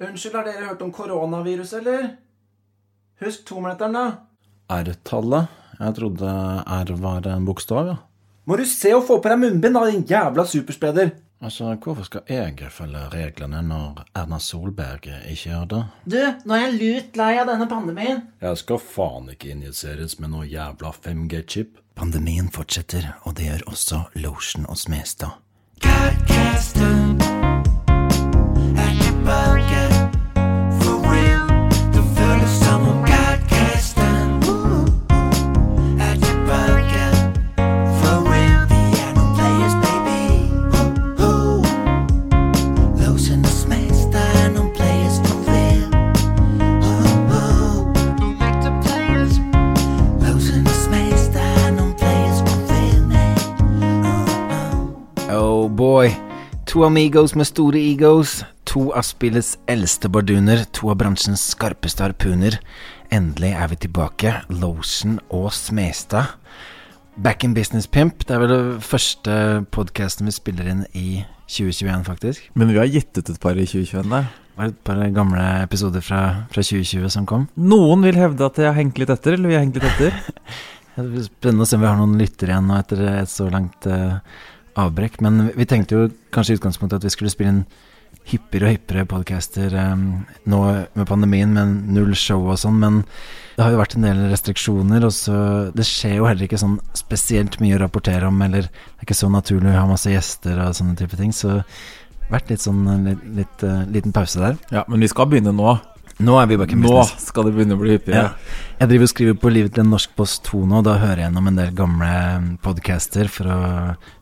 Unnskyld, har dere hørt om koronaviruset, eller? Husk tometeren, da. R-tallet? Jeg trodde R var en bokstav, ja. Må du se å få på deg munnbind, da, din jævla superspreder. Altså, hvorfor skal jeg følge reglene når Erna Solberg ikke gjør det? Du, nå er jeg lut lei av denne pandemien. Jeg skal faen ikke injiseres med noe jævla 5G-chip. Pandemien fortsetter, og det gjør også Lotion og Smestad. Oh To amigos med store egos. To av spillets eldste barduner. To av bransjens skarpeste harpuner. Endelig er vi tilbake. Lotion og Smestad. Back in business, pimp. Det er vel det første podkasten vi spiller inn i 2021, faktisk. Men vi har gitt ut et par i 2021 der. Det var et par gamle episoder fra, fra 2020 som kom. Noen vil hevde at jeg har hengt litt etter, eller vi har hengt litt etter. Det blir spennende å se om vi har noen lyttere igjen nå etter et så langt eh, avbrekk. Men vi tenkte jo kanskje i utgangspunktet at vi skulle spille inn hyppigere og hyppigere podcaster um, nå med pandemien, med null show og sånn. Men det har jo vært en del restriksjoner, og så Det skjer jo heller ikke sånn spesielt mye å rapportere om, eller det er ikke så naturlig å ha masse gjester og sånne type ting. Så vært litt sånn eh, litt, litt, uh, liten pause der. Ja, men vi skal begynne nå. Nå er vi back in Nå skal det begynne å bli hyppig. Ja. Jeg driver og skriver på Livet til en norsk post 2 nå. og Da hører jeg gjennom en del gamle podcaster for å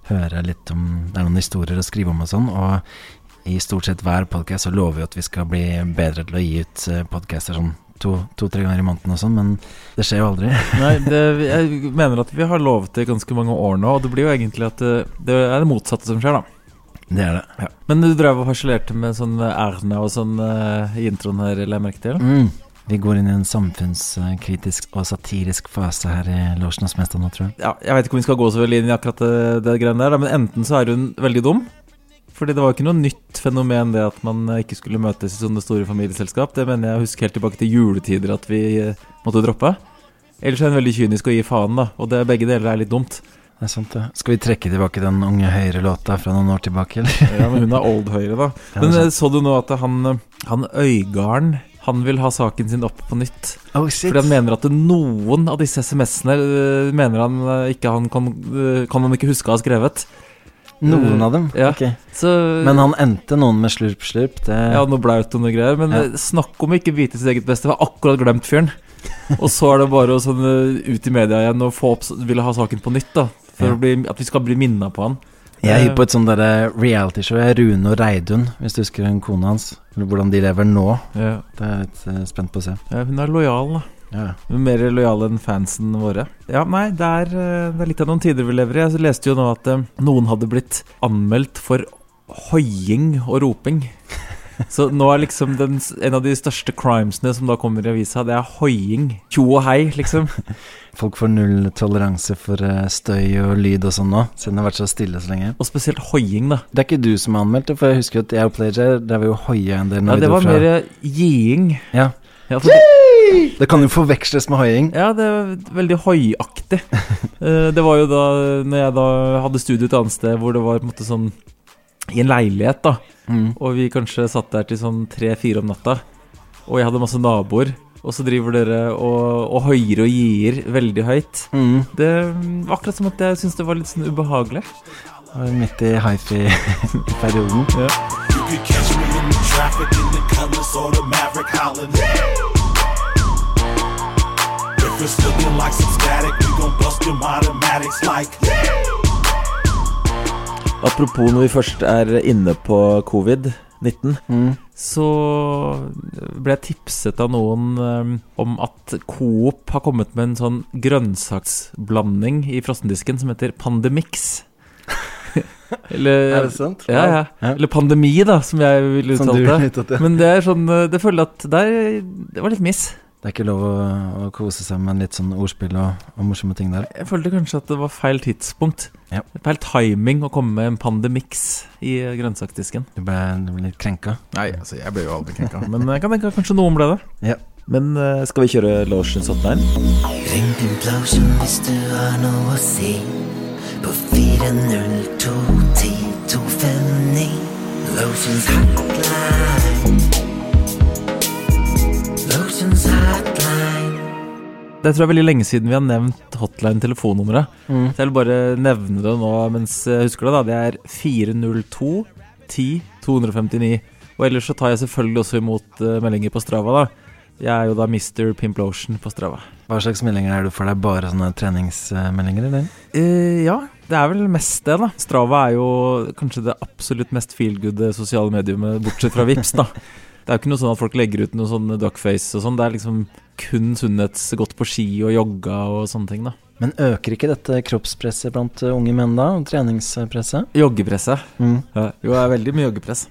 høre litt om Det er noen historier å skrive om og sånn. Og i stort sett hver podcast så lover vi at vi skal bli bedre til å gi ut podkaster podcaster sånn to-tre to, ganger i måneden og sånn, men det skjer jo aldri. Nei, det, jeg mener at vi har lovet det i ganske mange år nå, og det blir jo egentlig at det, det er det motsatte som skjer, da. Det er det. Ja. Men du drev og harselerte med sånn Erna og sånn uh, i introen her, la jeg merke til? Mm. Vi går inn i en samfunnskritisk og satirisk fase her i Losjen og Smestad nå, tror jeg. Ja, jeg vet ikke om vi skal gå så veldig inn i akkurat det, det greiene der, men enten så er hun veldig dum. Fordi det var jo ikke noe nytt fenomen det at man eh, ikke skulle møtes i sånne store familieselskap. Det mener jeg husker helt tilbake til juletider at vi eh, måtte droppe. Ellers er hun veldig kynisk og gir faen, da. Og det, begge deler er litt dumt. Det er sant, det. Skal vi trekke tilbake den Unge Høyre-låta fra noen år tilbake, eller? Ja, men hun er old høyre, da. Men eh, så du nå at han, eh, han Øygarden Han vil ha saken sin opp på nytt. Oh. Fordi han mener at noen av disse SMS-ene eh, mener han eh, ikke han kan, eh, kan han ikke huske å ha skrevet. Noen av dem? Ja. Ok. Så, Men han endte noen med slurp, slurp. Det Ja, noe blaut og noe greier. Men Ja. snakk om ikke vite sitt eget beste. Jeg har akkurat glemt fyren. og så er det bare å sånn ut i media igjen og få opp Ville ha saken på nytt, da. For Ja. å bli, at vi skal bli minna på han. Jeg er hypp på et sånt derre realityshow. Rune og Reidun, hvis du husker hun kona hans. Eller hvordan de lever nå. Ja. Det er jeg litt eh, spent på å se. Ja, hun er lojal, da. Ja. Hun er Mer lojal enn fansen våre. Ja, nei, det er, eh, det er litt av noen tider vi lever i. Jeg leste jo nå at eh, noen hadde blitt anmeldt for hoiing og roping. Så nå er liksom den, en av de største crimesene som da kommer i avisa, det er hoiing. Tjo og hei, liksom. Folk får null toleranse for eh, støy og lyd og sånn nå, siden det har vært så stille så lenge. Og spesielt hoiing, da. Det er ikke du som har anmeldt det, for jeg husker at jeg og Player drev jo hoia en del. når Ja, vi det var mer giing. Ja. Ja, det, Det kan jo forveksles med hoiing. ja, det er veldig hoiaktig. Eh, det var jo da Når jeg da hadde studio et annet sted hvor det var på en måte sånn I en leilighet, da. Mm. Og vi kanskje satt der til sånn tre-fire om natta. Og jeg hadde masse naboer. Og så driver dere og, og hoier og gier veldig høyt. Mm. Det var akkurat som at jeg syntes det var litt sånn ubehagelig. Midt i hifi-perioden. Ja. If you're still like some static, we gon' bust them automatics like. Apropos når vi først er inne på covid-19, Mm. så ble jeg tipset av noen um, om at Coop har kommet med en sånn grønnsaksblanding i frossendisken som heter Pandemix. Eller Er det sant? Ja, ja. Eller pandemi, da, som jeg ville uttalt det. Men det er sånn eh, Det føler jeg at der, det var litt miss. Det er ikke lov å, å kose seg med litt sånn ordspill og, og morsomme ting der. Jeg følte kanskje at det var feil tidspunkt. Ja. Feil timing å komme med en Pandemix i eh, grønnsaksdisken. Du ble, du ble litt krenka. Nei, altså, jeg ble jo aldri krenka. Men jeg kan tenke at kanskje noen ble det. Ja. Men uh, skal vi kjøre Lotions Hotline? Ring din Lotion hvis du har noe å si. På 402-10259. Lotions Hotline. Lotions Hotline. Det tror jeg er veldig lenge siden vi har nevnt hotline-telefonnummeret. Mm. Så jeg vil bare nevne det nå mens jeg husker det. da Det er 402 10 259. Og ellers så tar jeg selvfølgelig også imot eh, meldinger på Strava. da Jeg er jo da Mr. Pimplotion på Strava. Hva slags meldinger er du for deg? Bare sånne treningsmeldinger, eller? Eh, ja, det er vel mest det, da. Strava er jo kanskje det absolutt mest feelgood sosiale mediumet, bortsett fra Vips da. Det er jo ikke noe sånn at folk legger ut noe sånn duckface og sånn. Det er liksom kun sunnhets, gått på ski og jogga og sånne ting, da. Men øker ikke dette kroppspresset blant uh, unge menn da? Treningspresset? Joggepresset. Mm. Ja. Jo, det er veldig mye joggepress.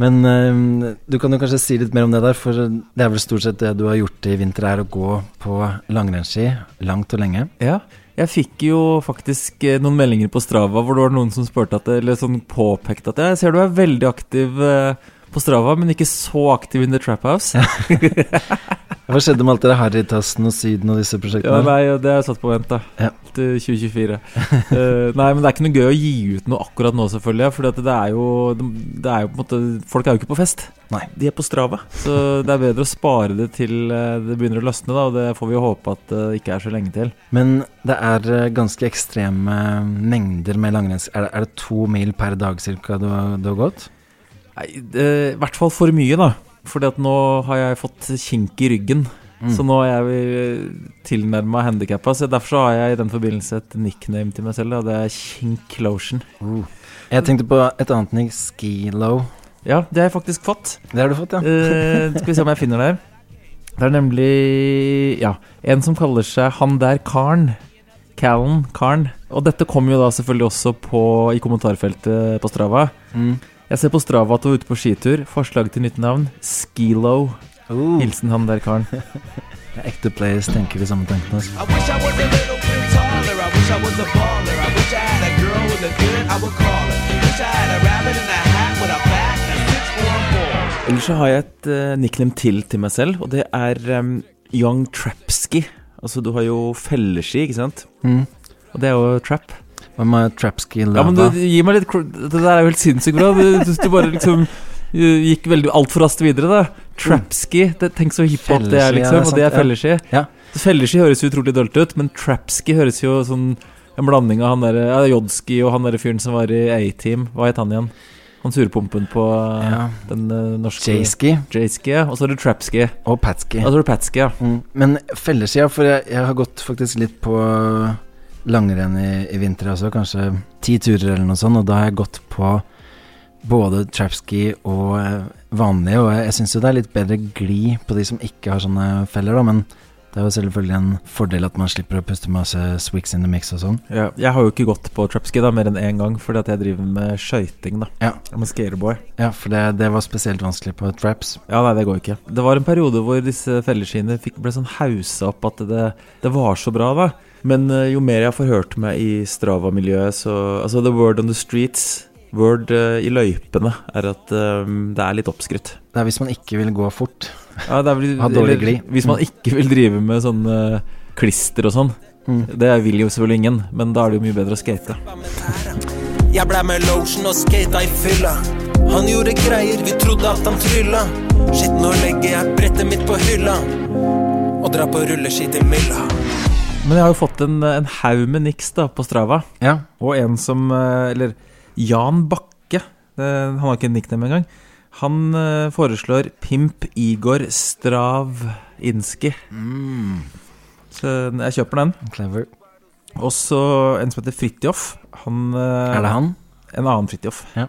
Men øh, du kan jo kanskje si litt mer om det der, for det er vel stort sett det du har gjort i vinter, er å gå på langrennsski langt og lenge. Ja. Jeg fikk jo faktisk eh, noen meldinger på Strava hvor det var noen som spurte at Eller sånn påpekte at jeg ser du er veldig aktiv eh, på Strava, men ikke så aktiv in the trap house. Hva skjedde med alt det Harrytassen og Syden og disse Ja, prosjektene? nei, det er satt på vent, da. Ja. Til 2024. uh, nei, men det er ikke noe gøy å gi ut noe akkurat nå, selvfølgelig. For det er jo Det er jo på en måte Folk er jo ikke på fest. Nei. De er på Strava. Så det er bedre å spare det til eh, det begynner å løsne, da. Og det får vi håpe at det ikke er så lenge til. Men det er ganske ekstreme mengder med langrenns... Er det, er det to mil per dag cirka du, du har gått? Nei, det, i hvert fall for mye, da. Fordi at nå har jeg fått kink i ryggen. Mm. Så nå er jeg tilnærma handikappa. Så derfor så har jeg i den forbindelse et nickname til meg selv, og det er Kink Lotion. Jeg tenkte på et annet nick, Ski-Low. Ja, det har jeg faktisk fått. Det har du fått, ja. Eh, skal vi se om jeg finner det her. Det er nemlig ja, en som kaller seg Han der karen. Callen Karen. Og dette kom jo da selvfølgelig også på, i kommentarfeltet på Strava. Mm. Jeg ser på Strava at du er ute på skitur. Forslag til nytt navn Skilo. Hilsen han der karen. ekte players tenker de samme tankene. Ellers så har jeg et uh, nickname til til meg selv, og det er um, Young Trapski. Altså, du har jo felleski, ikke sant? Mm. Og det er jo trap. Hva med Trapski Ja, men du, gi meg litt Det der er jo helt sinnssykt bra. Du, du, bare liksom uh, gikk veldig altfor raskt videre, da. Trapski. Det, tenk så hiphop det er, liksom. og det er felleski. Ja. Felleski høres utrolig dølt ut, men trapski høres jo sånn en blanding av han der, ja, Jodski og han der fyren som var i A-Team. Hva het han igjen? Han surpumpen på uh, Ja. den uh, norske J-ski ja. Og så er det trapski. og Patski. Og så er det patski, ja. Mm. Men ja, for jeg, jeg har gått faktisk litt på langrenn i, i vinter også, kanskje ti turer eller noe sånt, og da har jeg gått på både trapski og eh, vanlige, og jeg, syns jo det er litt bedre glid på de som ikke har sånne feller, da, men det er jo selvfølgelig en fordel at man slipper å puste masse swicks in the mix og sånn. ja. Jeg har jo ikke gått på trapski da mer enn én gang, fordi at jeg driver med skøyting, da. Ja. Med skateboard. Ja, for det, det var spesielt vanskelig på traps. Ja, nei, det går ikke. Det var en periode hvor disse felleskiene ble sånn hausa opp at det, det var så bra, da. Men eh, jo mer jeg forhørte hørt meg i Strava-miljøet, så Altså, the word on the streets, word uh, i løypene, er at uh, det er litt oppskrytt. Det er hvis man ikke vil gå fort. Ja, det er vel, Ha dårlig glid. Hvis man ikke vil drive med sånne klister og sånn. Mm. Det vil jo selvfølgelig ingen, men da er det jo mye bedre å skate. Jeg ble med lotion og skata i fylla. Han gjorde greier, vi trodde at han trylla. Shit, nå legger jeg brettet mitt på hylla. Og drar på rulleski til Mylla. Men jeg har jo fått en, en haug med niks da på Strava. Ja, Og en som eh, Eller Jan Bakke. eh, Han har ikke en nickname engang. Han eh, foreslår Pimp Igor Stravinski. Så jeg kjøper den. clever. Og så en som heter Fridtjof. Han Er det han? En annen Fridtjof. Ja.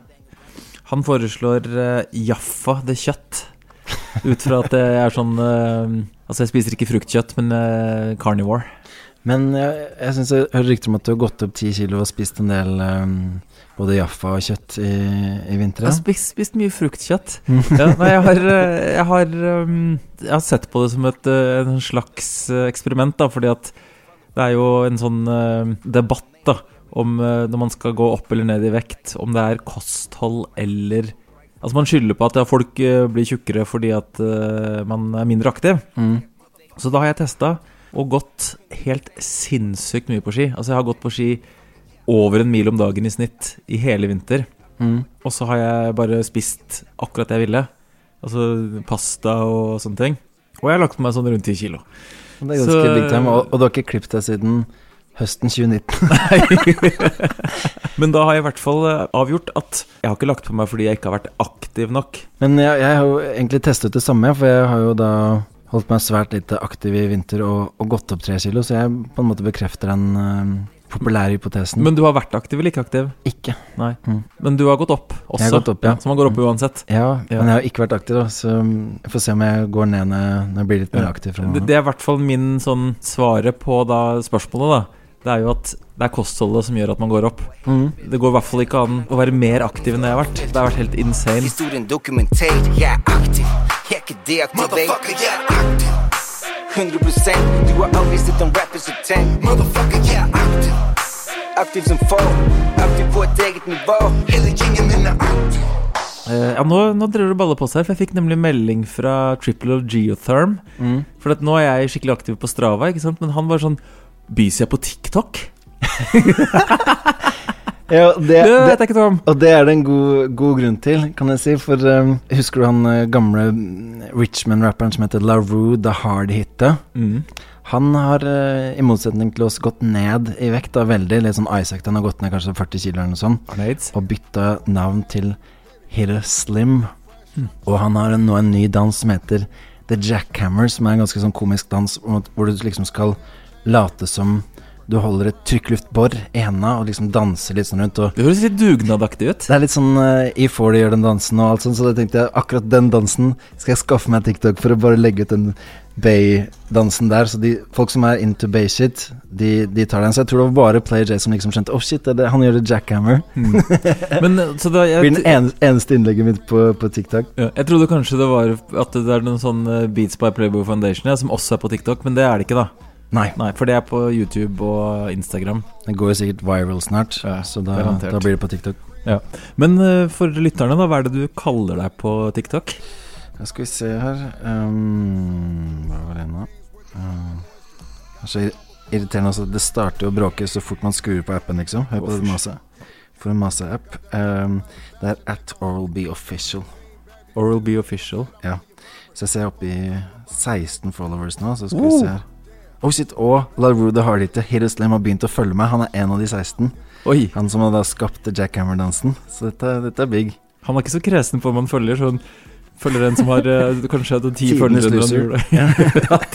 Han foreslår Jaffa det kjøtt. Ut fra at det er sånn Altså, jeg spiser ikke fruktkjøtt, men carnivore. Men jeg, jeg syns jeg hører rykter om at du har gått opp ti kilo og spist en del um, både Jaffa og kjøtt i, i vinter. Jeg har spist, spist mye fruktkjøtt. ja, nei, jeg har, eh, jeg, har, um, jeg har sett på det som et uh, en slags eh, eksperiment, da, fordi at det er jo en sånn uh, debatt da, om uh, når man skal gå opp eller ned i vekt, om det er kosthold eller Altså Man skylder på at ja, folk eh, blir tjukkere fordi at eh, man er mindre aktiv. Mm. Så da har jeg testa og gått helt sinnssykt mye på ski. Altså jeg har gått på ski over en mil om dagen i snitt i hele vinter. Mm. Og så har jeg bare spist akkurat det jeg ville. Altså pasta og sånne ting. Og jeg har lagt på meg sånn rundt 10 kilo. Det er ganske Så- big time. Og, og du har ikke klippet deg siden høsten 2019. Men da har jeg i hvert fall eh, avgjort at jeg har ikke lagt på meg fordi jeg ikke har vært aktiv nok. Men jeg, jeg har jo egentlig testet det samme, for jeg har jo da holdt meg svært lite aktiv i vinter og, og gått opp tre kilo, så jeg på en måte bekrefter den uh, populære hypotesen. Men du har vært aktiv eller ikke aktiv? ikke. Nei. Mm. Men du har gått opp også. Jeg har gått opp, ja. Så man går opp uansett. Ja, Ja. men jeg har ikke vært aktiv, da, så jeg får se om jeg går ned når jeg, blir litt mer aktiv Det, det er i hvert fall min sånn svaret på da spørsmålet, da. Det er jo at det er kostholdet som gjør at man går opp. Mm. Det går i hvert fall ikke an å være mer aktiv enn det jeg har vært. Det har vært helt insane. Historien dokumenterer, jeg er aktiv. Ikke aktiv. 100 Du har aldri sett en rapper som tenk. Motherfucker, er aktiv. Aktiv som få. Aktiv på et eget nivå. Hele gjengen min er aktiv. Uh, ja, nå, nå driver det baller på seg for jeg fikk nemlig melding fra Triple of Geotherm. Mm. For at nå er jeg skikkelig aktiv på Strava, ikke sant? men han var sånn Bys jeg på TikTok? Ja, det, Det det, vet jeg ikke om. og det er det en god, god grunn til, kan jeg si. For um, husker du han eh, gamle mm, Richmond-rapperen som heter LaRue The Hard Hitte? Mm. Han har, eh, i motsetning til oss, gått ned i vekt da, veldig. Litt sånn Isaac, han har gått ned kanskje 40 kilo eller noe sånt. Og bytta navn til Hitter Slim. Og han har nå en ny dans som heter The Jackhammer, som er en ganske sånn komisk dans hvor du liksom skal late som du holder et trykkluftbor i henda og liksom danser litt sånn rundt. Det høres litt dugnadaktig ut. det er litt sånn uh, E40 gjør den dansen og alt sånt, så da tenkte jeg akkurat den dansen skal jeg skaffe meg TikTok for å bare legge ut den Bay-dansen der. Så de, folk som er into Bay-shit, de, de tar den. Så jeg tror det var bare Player J som liksom skjønte Å, oh, shit, det han gjør det Jackhammer. Men eh, Det blir den en, eneste innlegget mitt på, på TikTok. ja, jeg trodde kanskje det var at det er noen sånn eh, Beats by Playboy Foundation ja, som også er på TikTok, men det er det ikke, da. Nei, Nei, For det er på YouTube og Instagram. det går jo sikkert viral snart, Ja, så da, da blir det på TikTok. Men uh, for lytterne, da, hva er det du kaller deg på TikTok? Ja, skal vi se her um, Hva var det nå? Uh, det er så irriterende også. Det starter å bråke så fort man skrur på appen, liksom. Hør på det maset. For en maseapp. Um, det er at Oral Be Official. Oral Be Official. Ja. Så jeg ser oppe i 16 followers nå, så skal vi Oh. se her. Shit, og LaRue the Hardhitter, Hitter Slim, har begynt å følge meg. Han er en av de 16. Oi! Han som har da skapt Jackhammer-dansen. Så dette, dette er big. Han er ikke så kresen på om han følger sånn Følger en som har eh, kanskje hatt ti følgere. han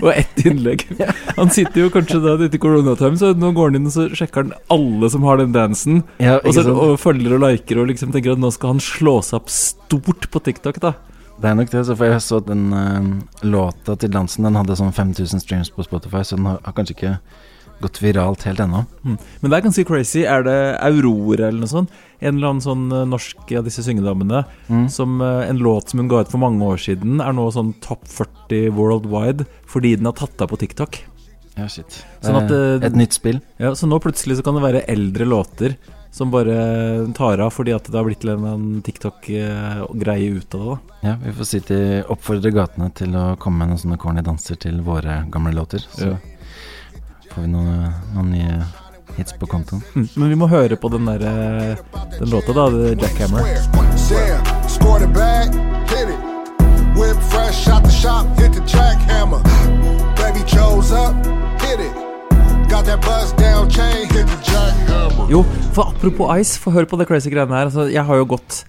og ett innlegg. Han sitter jo kanskje da etter koronatime, så nå går han inn og så sjekker han alle som har den dansen. Ja, Og, så, og følger og liker og liksom tenker at nå skal han slå seg opp stort på TikTok, da. Det er nok det, så for jeg så at den uh, låta til dansen Den hadde sånn 5000 streams på Spotify, så den har, har kanskje ikke gått viralt helt ennå. Mm. Men det er ganske crazy. Er det Aurora eller noe sånt? En eller annen sånn eh, norsk av disse syngedamene Mm. som uh, en låt som hun ga ut for mange år siden, er nå sånn topp 40 worldwide fordi den har tatt av på TikTok. Ja, shit. Sånn at, er eh, et nytt spill. Ja, Så nå plutselig så kan det være eldre låter som bare tar av fordi at det har blitt en TikTok-greie ut av det. da Ja, Vi får si til oppfordre gatene til å komme med noen sånne corny danser til våre gamle låter. Så Ja. får vi noen, noen nye hits på kontoen. Mm. Men vi må høre på den der, eh, den låta, da. er Jackhammer. Whip fresh, shot the shop, hit the jackhammer. Jo, for apropos ice, få høre på det crazy greiene her. Altså, jeg har jo gått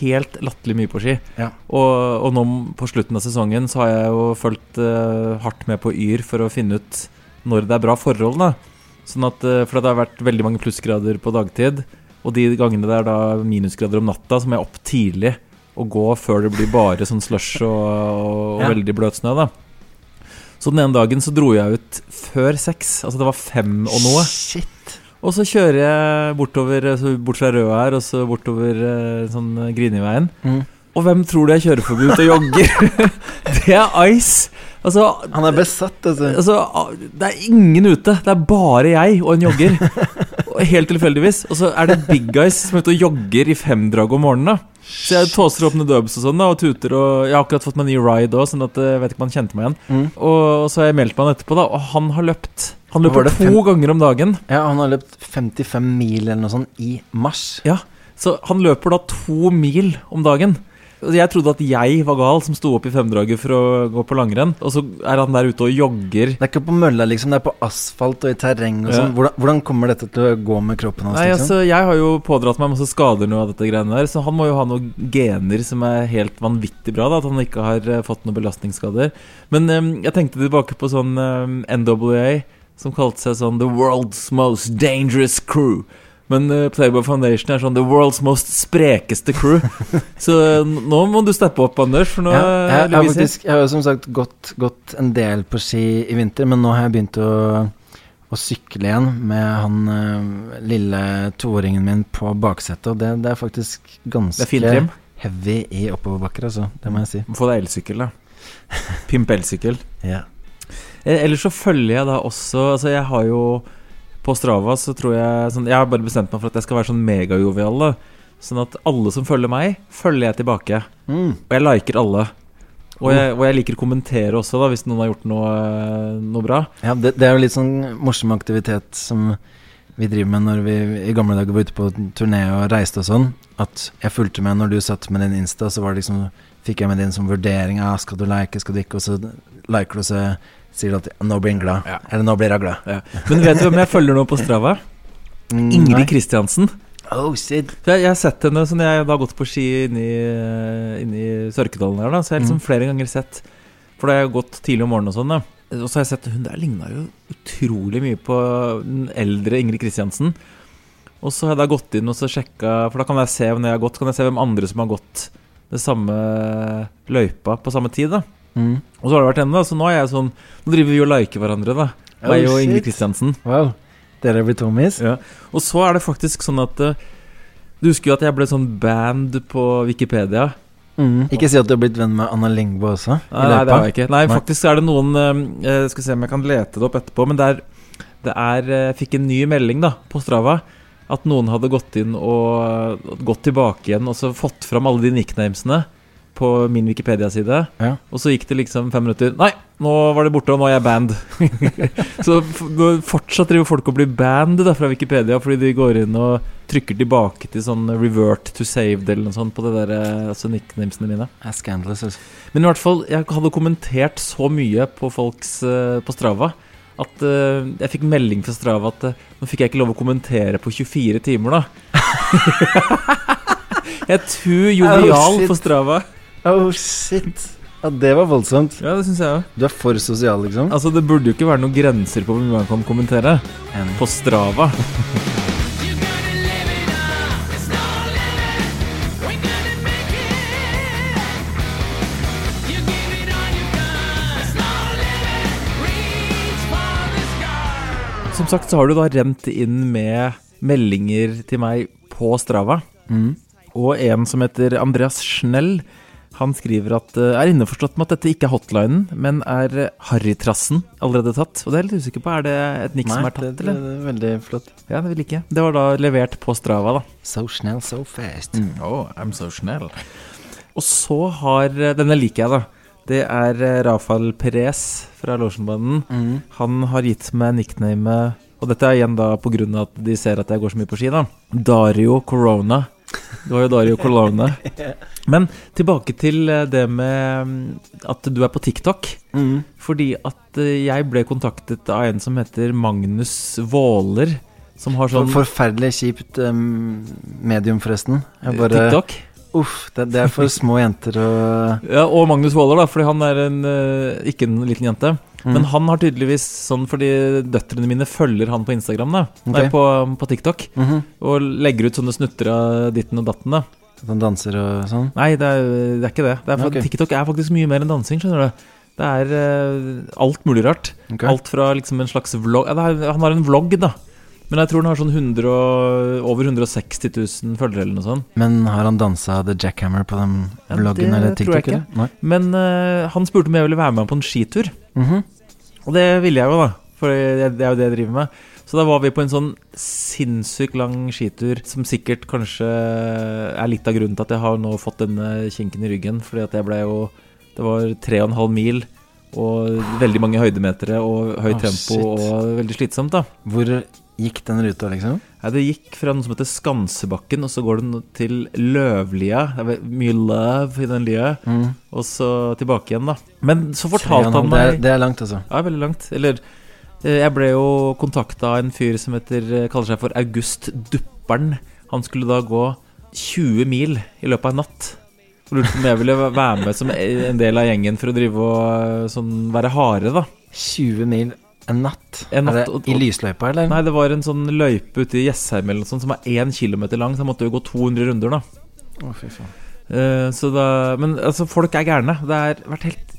helt latterlig mye på ski. Ja. Og, og nå på slutten av sesongen så har jeg jo fulgt uh, hardt med på Yr for å finne ut når det er bra forhold. da Sånn at, uh, For det har vært veldig mange plussgrader på dagtid. Og de gangene det er da minusgrader om natta, så må jeg opp tidlig og gå før det blir bare sånn slush og, og Ja. veldig bløt snø. da Så den ene dagen så dro jeg ut før seks. Altså det var fem og noe. Shit. Og så kjører jeg bortover bort fra Røa her, og så bortover eh, sånn eh, Griniveien. Mm. Og hvem tror du jeg kjører forbi ute og jogger? det er Ice. Altså, Han er besatt, altså. altså, det er ingen ute. Det er bare jeg og en jogger. Og Helt tilfeldigvis. Og så er det Big Guys som er ute og jogger i femdrag om morgenen. da Så jeg tåser opp dubs og sånn da og tuter. Og jeg har akkurat fått meg ny ride òg, sånn at eh, jeg vet ikke om han kjente meg igjen. Mm. Og så har jeg meldt meg han etterpå, da og han har løpt. Han løper to fem- ganger om dagen. Ja, han har løpt 55 mil eller noe sånt i mars. Ja, Så han løper da to mil om dagen. Og Jeg trodde at jeg var gal som sto opp i femdraget for å gå på langrenn. Og så er han der ute og jogger. Det er ikke på mølla, liksom. Det er på asfalt og i terreng og Ja. sånn. Hvordan, hvordan kommer dette til å gå med kroppen hans? Nei, liksom? altså, Jeg har jo pådratt meg masse skader nå av dette greiene der, så han må jo ha noen gener som er helt vanvittig bra. da At han ikke har eh, fått noen belastningsskader. Men um, jeg tenkte tilbake på sånn um, NWA, som kalte seg sånn The World's Most Dangerous Crew. Men eh, Playboy Foundation er sånn The World's Most sprekeste crew. så eh, nå må du steppe opp, Anders, for nå ja, eh, jeg, jeg, har faktisk, jeg har som sagt gått, gått en del på ski i vinter, men nå har jeg begynt å, å sykle igjen med han lille toåringen min på baksetet, og det, det er faktisk Det ganske er fin trim. heavy i oppoverbakker, altså. Det må jeg si. Få deg elsykkel, da. Pimp elsykkel. Ja. Ellers så følger jeg da også Altså jeg har jo På Strava så tror jeg sånn, Jeg har bare bestemt meg for at jeg skal være sånn megajovial. Sånn at alle som følger meg Følger jeg tilbake Mm. Og jeg liker alle og jeg, og jeg liker å kommentere også da Hvis noen har gjort noe, noe bra Ja, det, det er jo litt sånn morsom aktivitet som vi driver med når vi i gamle dager var ute på turné og reiste og sånn. At jeg fulgte med når du satt med din Insta, så var det liksom fikk jeg med din som vurdering. Ja, skal du like, skal du ikke? Og så liker du, så sier du at nå blir han glad. Ja. Eller nå blir hun glad. Men vet du hvem jeg følger nå på Strava? Mm, Ingrid. Kristiansen Oh, shit. Jeg, jeg har sett henne sånn Jeg har gått på ski inni, inni Sørkedalen her da Så jeg har liksom Mm. flere ganger sett For da har jeg gått tidlig om morgenen og sånn da Og så har jeg sett Hun der lignet jo utrolig mye på Den eldre Ingrid Kristiansen Og så har jeg da gått inn og så sjekket For da kan jeg se Når jeg har gått Kan jeg se hvem andre som har gått Det samme løypa på samme tid da Mm. Og så har det vært henne da Så nå er jeg sånn Nå driver vi og liker hverandre da Meg Oh, og Ingrid. Kristiansen Wow. Dere er blitt homies? ja. Og så er det faktisk sånn at uh, Du husker jo at jeg ble sånn band på Wikipedia? Mm. Ikke si at du har blitt venn med Anna Lingbo også? Nei, nei, det har jeg ikke. Nei, faktisk er det noen uh, skal se om jeg kan lete det opp etterpå. Men det er, det er eh, Jeg fikk en ny melding da på Strava. At noen hadde gått inn og gått tilbake igjen og så fått fram alle de nicknamesene på min Wikipedia-side. Ja. Og så gikk det liksom fem minutter. Nei, nå var det borte, og nå er jeg band. så fortsatt driver folk og blir band da, fra Wikipedia fordi de går inn og trykker tilbake til sånn revert to saved eller noe sånt på det der, eh, altså nicknamesene mine. Scandalous, altså. Men i hvert fall, jeg hadde kommentert så mye på folks eh, på Strava at uh, jeg fikk melding fra Strava at uh, nå fikk jeg ikke lov å kommentere på 24 timer, da. jeg er too jovial Oh, for Strava. Oh, shit. Ja, det var voldsomt. Ja, det synes jeg også. Du er for sosial, liksom? Altså, det burde jo ikke være noen grenser på hvor mye man kan kommentere Enig. på Strava. Som sagt så har du da rent inn med meldinger til meg på Strava. Mm. Og en som heter Andreas Schnell, han skriver at eh, er innforstått med at dette ikke er hotlinen, men er eh, Harrytrassen allerede tatt. Og det er jeg litt usikker på. Er det et nikk som er tatt, eller? det, det er veldig flott. Ja, det vil ikke. Det var da levert på Strava, da. So snell, so fast. Oh, I'm so Schnell. Og så har eh, Denne liker jeg, da. Det er Rafael Perez fra Lotionbanden. Mm. Han har gitt meg nicknamet Og dette er igjen da av at de ser at jeg går så mye på ski, da. Dario Corona. Det var jo Dario Colone. Men tilbake til eh, det med mm, at du er på TikTok. Mm. Fordi at eh, jeg ble kontaktet av en som heter Magnus Våler. Som har sånn forferdelig kjipt um, medium, forresten. Jeg bare, TikTok. Uff, det, det er for små jenter å Ja, og Magnus Våler, da, fordi han er en, ikke en liten jente. Mm. Men han har tydeligvis sånn fordi døtrene mine følger han på Instagram, da. Nei, på, på TikTok. Mhm. Og legger ut sånne snutter av ditten og datten, da. At han danser og sånn. Nei, det er, det er ikke det. det er okay. TikTok er faktisk mye mer enn dansing, skjønner du. Det er uh, alt mulig rart. Okay. Alt fra liksom en slags vlogg ja, Han har en vlogg, da. Men jeg tror han har sånn 100 og, over 160 000 følgere eller noe sånt. Men har han dansa The Jackhammer på den Ja, vloggen eller tror jeg ikke. Men uh, han spurte om jeg ville være med på en skitur. Mhm. Og det ville jeg jo, da. For det det er jo det jeg driver med. Så da var vi på en sånn sinnssykt lang skitur, som sikkert kanskje er litt av grunnen til at jeg har nå fått denne kinken i ryggen. Fordi at jeg ble jo Det var tre og en halv mil og veldig mange høydemetere og høyt oh, tempo shit. og veldig slitsomt, da. Hvor gikk den ruta, liksom? Ja, det gikk fra noe som heter Skansebakken, og så går den til Løvlia. Det er mye love i den lia. Mm. Og så tilbake igjen, da. Men så fortalte han halv, det, er, meg det er langt, altså. Ja, veldig langt. Eller eh, jeg ble jo kontakta av en fyr som heter, eh, kaller seg for August Dupperen. Han skulle da gå 20 mil i løpet av en natt. Og lurte på om jeg ville være med som en del av gjengen for å drive og eh, sånn være harde, da. 20 mil en natt? En natt, og- det i lysløypa, eller? Nei, det var en sånn løype ute i Jessheim eller noe sånt som var én kilometer lang, så jeg måtte jo gå 200 runder, da. Å, fy faen. Uh, så da Men altså, folk er gærne. Det helt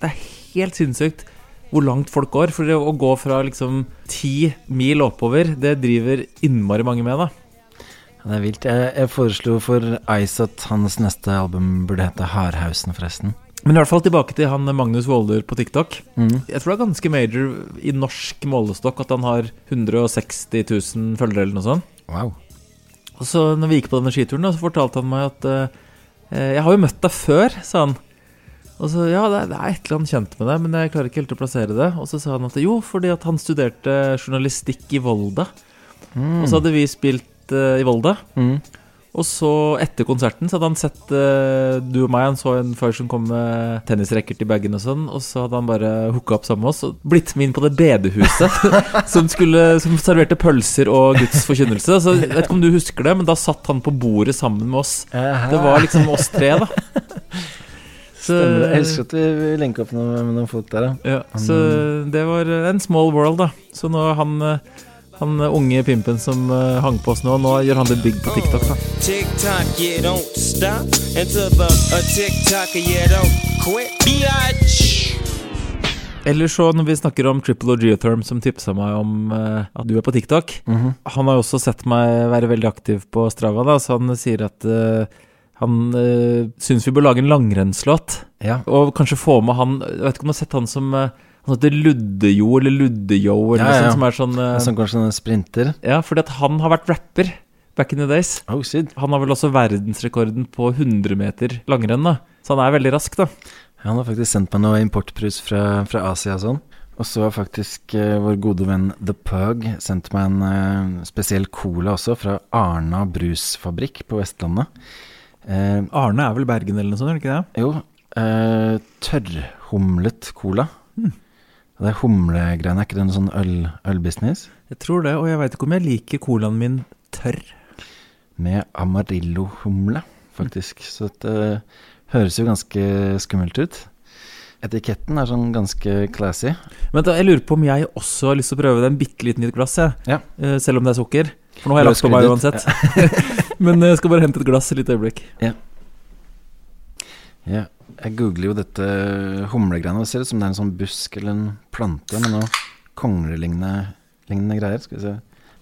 Det er helt sinnssykt hvor langt folk går. For å gå fra liksom ti mil oppover, det driver innmari mange med, da. Ja, det er vilt. Jeg, jeg foreslo for Ice at hans neste album burde hete Hardhausen, forresten. Men i hvert fall tilbake til han Magnus Våler på TikTok. Mm. Jeg tror det er ganske major i norsk målestokk at han har 160 000 følgere eller noe sånt. Wow. Og så når vi gikk på denne skituren, så fortalte han meg at eh, Jeg har jo møtt deg før, sa han. Og så ja, det er, det er et eller annet kjent med deg, men jeg klarer ikke helt å plassere det. Og så sa han at jo, fordi at han studerte journalistikk i Volda. Og så hadde vi spilt eh, i Volda. Mm. Og så, etter konserten, så hadde han sett uh, du og meg. Han så en far som kom med tennisracket i bagen og sånn. Og så hadde han bare hooka opp sammen med oss og blitt med inn på det bedehuset som, skulle, som serverte pølser og Guds forkynnelse. Så jeg vet ikke om du husker det, men da satt han på bordet sammen med oss. Det var liksom oss tre, da. Så. Jeg elsker at vi, lenker opp noe, med noen folk der, ja. ja, så det var en small world, da. Så nå har han eh, han unge pimpen som eh, hang på oss nå, nå gjør han det big på TikTok, da. TikTok, yeah, don't stop. until the a TikTok, tocker, yeah, don't quit. Biatch. Eller så når vi snakker om Triple og Geotherm, som tipsa meg om uh, at du er på TikTok Mhm. Han har jo også sett meg være veldig aktiv på Strava, da, så han sier at uh, han uh, syns vi bør lage en langrennslåt. Ja. Og kanskje få med han Jeg vet ikke om du har sett han som eh, Han heter Luddejo eller Luddejo eller Ja, noe sånt, som er sånn uh, Som kanskje en sprinter. Ja, fordi at han har vært rapper back in the days. Oh, shit. Han har vel også verdensrekorden på 100 meter langrenn, da. Så han er veldig rask, da. Ja, Han har faktisk sendt meg noe importbrus fra, fra Asia og sånn. Og så har faktisk uh, vår gode venn The Pug sendt meg en uh, spesiell cola også, fra Arna brusfabrikk på Vestlandet. Uh, Arne er vel Bergen eller noe sånt, er det ikke det? jo, tørrhumlet cola. Det humlegreiene, er ikke det noe sånn øl, ølbusiness? Jeg tror det, og jeg veit ikke om jeg liker colaen min tørr. Med amarillo-humle, faktisk. Så det høres jo ganske skummelt ut. Etiketten er sånn ganske classy. Men da, jeg lurer på om jeg også har lyst til å prøve det en bitte liten nytt glass, jeg. Ja. Eh, selv om det er sukker. For nå har jeg lagt på meg uansett. Ja. Men jeg skal bare hente et glass et lite øyeblikk. Ja, jeg googler jo dette humlegreiene. Det ser ut som det er en sånn busk eller en plante med noe konglelignende greier. Skal vi se.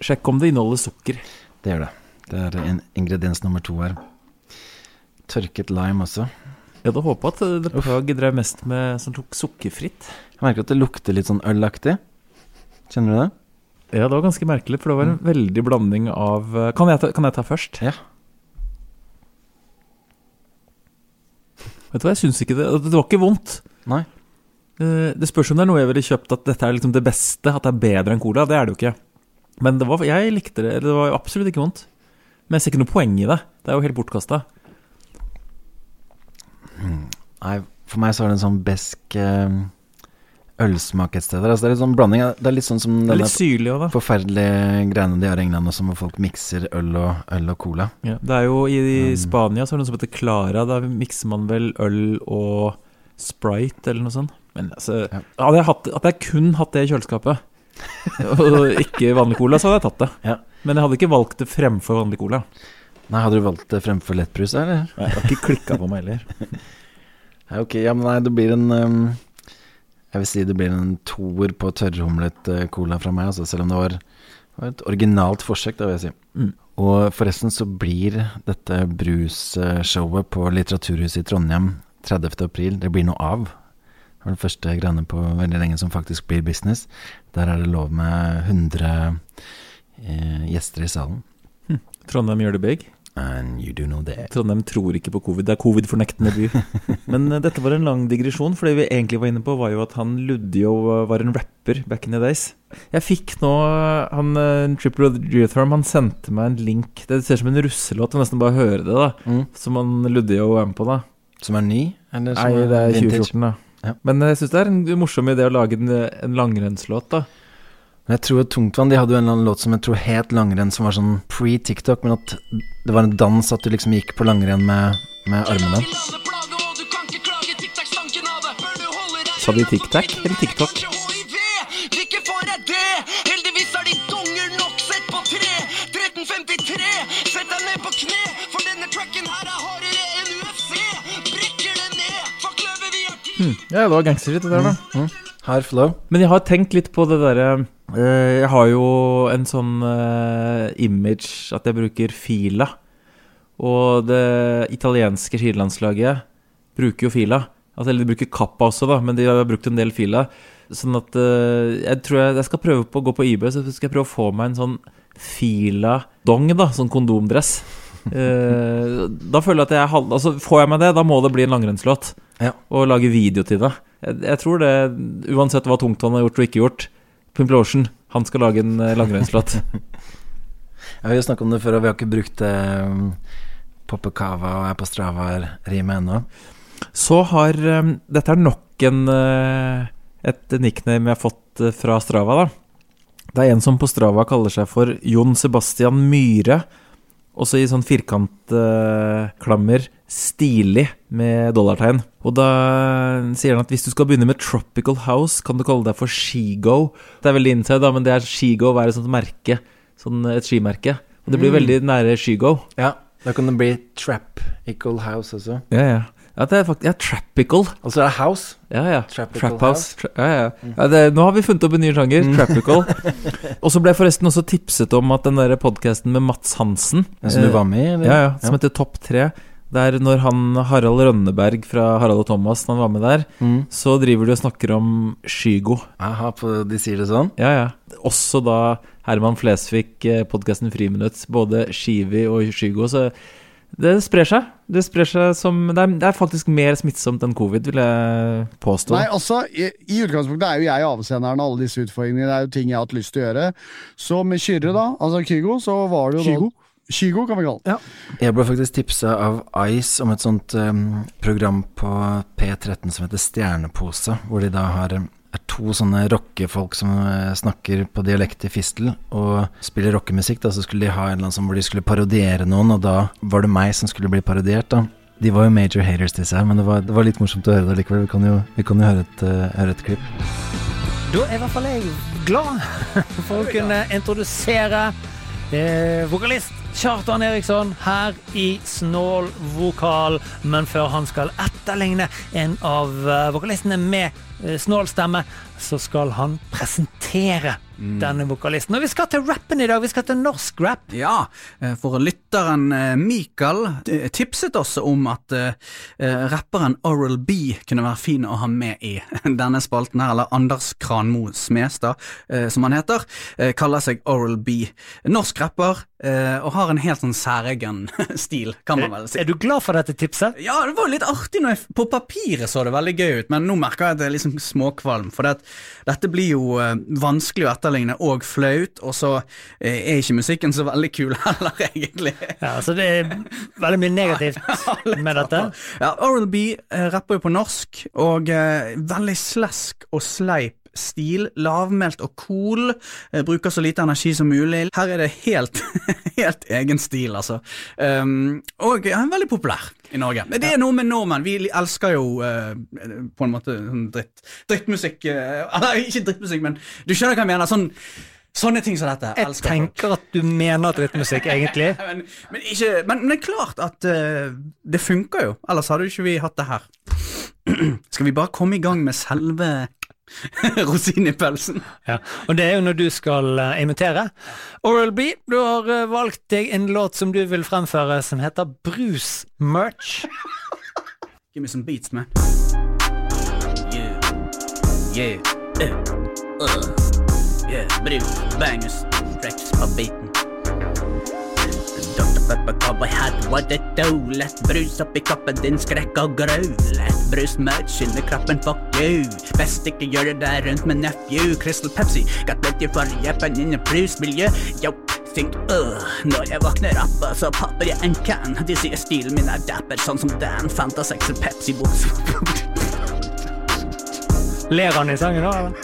Sjekk om det inneholder sukker. Det gjør det. Det er en ingrediens nummer to her. Tørket lime også. Jeg hadde håpa at The Pug drev mest med sånn tok sukkerfritt. Jeg merker at det lukter litt sånn ølaktig. Kjenner du det? Ja, det var ganske merkelig, for det var en veldig blanding av eh, Kan jeg ta, kan jeg ta først? Ja. Vet du hva, jeg syns ikke det Det var ikke vondt. Nei. Eh, Det spørs om det er noe jeg ville kjøpt at dette er liksom det beste, at det er bedre enn cola. Det er det jo ikke. Men det var, jeg likte det. Det var absolutt ikke vondt. Men jeg ser ikke noe poeng i det. Det er jo helt bortkasta. Nei, for meg så er det en sånn besk eh, ølsmak et. Altså, det er litt sånn blanding. Det er litt sånn som denne litt syrlig også, da. forferdelige greiene de har i England også, hvor folk mikser øl og, øl og cola. Ja, det er jo I Um. Spania så er det noe som heter Clara. Da mikser man vel øl og Sprite eller noe sånt. Men altså, Ja. hadde, jeg hatt, hadde jeg kun hatt det i kjøleskapet, og ikke vanlig cola, så hadde jeg tatt det. Ja. Men jeg hadde ikke valgt det fremfor vanlig cola. Nei, Hadde du valgt det fremfor lettbrus, eller? Nei, Det har ikke klikka på meg heller. Ok, ja, men nei, det blir en um, Jeg vil si det blir en toer på tørrhumlet eh, cola fra meg, altså, selv om det var, var et originalt forsøk, da vil jeg si. Mm. Og forresten så blir dette brusshowet på Litteraturhuset i Trondheim 30. april, det blir noe av. Det var det første greiene på veldig lenge som faktisk blir business. Der er det lov med 100 eh, gjester i salen. Trondheim gjør det big. And you do know that. Trondheim tror ikke på covid. Det er covid-fornektende by. Men eh, dette var en lang digresjon, for det vi egentlig var inne på, var jo at han Luddio var en rapper back in the days. Jeg fikk nå han eh, Triple Geotherm, han sendte meg en link. Det ser ut som en russelåt, jeg nesten bare høre det, da. Mm. Som han Luddio er med på, da. Som er ny? Eller som Nei, det er vintage? 2014, da. Ja. Men jeg syns det er en morsom idé å lage en, en langrennslåt, da. Men jeg tror Tungtvann de hadde jo en eller annen låt som jeg tror het langrenn, som var sånn pre-TikTok, men at det var en dans at du liksom gikk på langrenn med, med armene. Sa de tic-tac eller TikTok? Ikke får jeg det! Heldigvis de donger nok sett på tre! 1353! Sett deg ned på kne, for denne tracken her hardere enn UFC! Brekker det ned! Fuck løve, vi ti! Ja, det var gangsterritt, det der, da. Hard flow. Men jeg har tenkt litt på det derre eh, Jeg har jo en sånn eh, image at jeg bruker Fila. Og det italienske skilandslaget bruker jo Fila. Altså, eller de bruker Kappa også, da, men de har brukt en del Fila. Sånn at eh, jeg tror jeg, jeg skal prøve på å gå på IB, så skal jeg prøve å få meg en sånn Fila-dong, da. Sånn kondomdress. Eh, da føler jeg at jeg halv... Altså, får jeg meg det, da må det bli en langrennslåt. Ja. Og lage video til det. Jeg, jeg tror det, uansett hva Tungtvann har gjort og ikke gjort Pimplotion, han skal lage en eh, langrennslåt. Ja, vi har snakket om det før, og vi har ikke brukt um, Poppe Cava og er på Strava-rimet ennå. Så har um, Dette er nok en uh, et nickname jeg har fått eh, fra Strava, da. Det er en som på Strava kaller seg for Jon Sebastian Myhre. Også i sånn firkantklammer. stilig med dollartegn. Og da sier han at hvis du skal begynne med Tropical House, kan du kalle deg for Skigo. Det er veldig inside, da, men det er Skigo å være et sånt merke. Sånn et skimerke. Og det blir veldig nære Skigo. Ja, da kan det bli Trap-Ickle House også. Ja, ja. Ja, det er faktisk Ja, Trapical. Altså det er house. Ja, ja. Trapical Trap House. Tra ja, ja. ja det, nå har vi funnet opp en ny sjanger. Trapical. Og så ble jeg forresten også tipset om at den der podkasten med Mats Hansen som du eh, var med i? eller? Ja, ja, som heter Topp tre. Der når han Harald Rønneberg fra Harald og Thomas Når han var med der, Mm. så driver de og snakker om Skygo. Aha, på, de sier det sånn? Ja, ja. Også da Herman Flesvig, eh, podkasten Friminutt. Både Skivi og Skygo. Så det sprer seg. Det sprer seg som Det er, det er faktisk mer smittsomt enn covid, vil jeg påstå. Nei, altså, i, I utgangspunktet er jo jeg avsenderen av alle disse utfordringene. Det er jo ting jeg har hatt lyst til å gjøre. Så med Kyrre, da, altså Kygo, så var det jo Kygo? da Kygo, kan vi kalle det. Jeg ble faktisk tipsa av Ice om et sånt um, program på P13 som heter Stjernepose, hvor de da har um, er to sånne rockefolk som eh, snakker på dialekt i fistel og spiller rockemusikk. Da så skulle de ha en eller annen sånn hvor de skulle parodiere noen, og da var det meg som skulle bli parodiert, da. De var jo major haters, disse her, men det var, det var litt morsomt å høre det likevel. Vi kan jo, vi kan jo høre, et, uh, høre et klipp. Da er i hvert fall jeg glad for å kunne introdusere eh, vokalist Kjartan Eriksson her i Snål vokal. Men før han skal etterligne en av eh, vokalistene med snål stemme, så skal han presentere denne vokalisten. Og vi skal til rappen i dag. Vi skal til norsk rap. Ja, eh, for lytteren eh, Mikael eh, tipset oss om at rapperen Oral B kunne være fin å ha med i denne spalten her, eller Anders Kranmo Smestad, som han heter, kaller seg Oral B. Norsk rapper, og har en helt sånn særegen stil, kan man vel si. Er du glad for dette tipset? Ja, det var litt artig når jeg, På papiret så det veldig gøy ut, men nå merker jeg at det er liksom småkvalm. For det, dette blir jo vanskelig å etterligne og flaut, og så eh, er ikke musikken så veldig kul heller, egentlig. Ja, så det er veldig mye negativt med dette. Ja, Oral B eh, rapper jo på norsk, og eh, veldig slesk og sleip stil. Lavmælt og cool. Eh, bruker så lite energi som mulig. Her er det helt, helt egen stil, altså. Um, og han er veldig populær i Norge. Men det er noe med nordmenn. Vi elsker jo uh, på en måte sånn dritt, drittmusikk eh, Eller ikke drittmusikk, men du skjønner hva jeg mener. Sånn Sånne ting som dette Jeg elsker folk. tenker at du mener drittmusikk, egentlig. Men, men, ikke, men, men det er klart at uh, det funker jo, ellers hadde jo ikke vi hatt det her. Skal vi bare komme i gang med selve Rosin i pølsen. Ja. Og det er jo når du skal uh, imitere. Oral B, du har uh, valgt deg en låt som du vil fremføre, som heter Brus Merch. Give me some beats, man. Yeah. Yeah. Uh. Uh. Yeah. Bruk bangers. Tracks på beaten. Dr. Pepper Cowboy Hat, what it do? Lett brus oppi koppen din, skrekk og gru. Lett brus merch inni kroppen, fuck you. Best ikke gjøre det rundt med nephew. Crystal Pepsi, got plenty for jeppen inni brusmiljø. Yo, think uh. Når jeg våkner opp, så popper jeg en can. De sier stilen min er dapper, sånn som Dan. Fanta og Pepsi Boots. Ler han i sangen da, eller?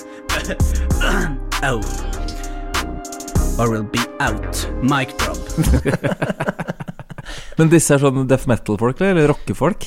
oh. Or will be out. Mic drop. Men disse er sånn deaf metal-folk, eller rockefolk?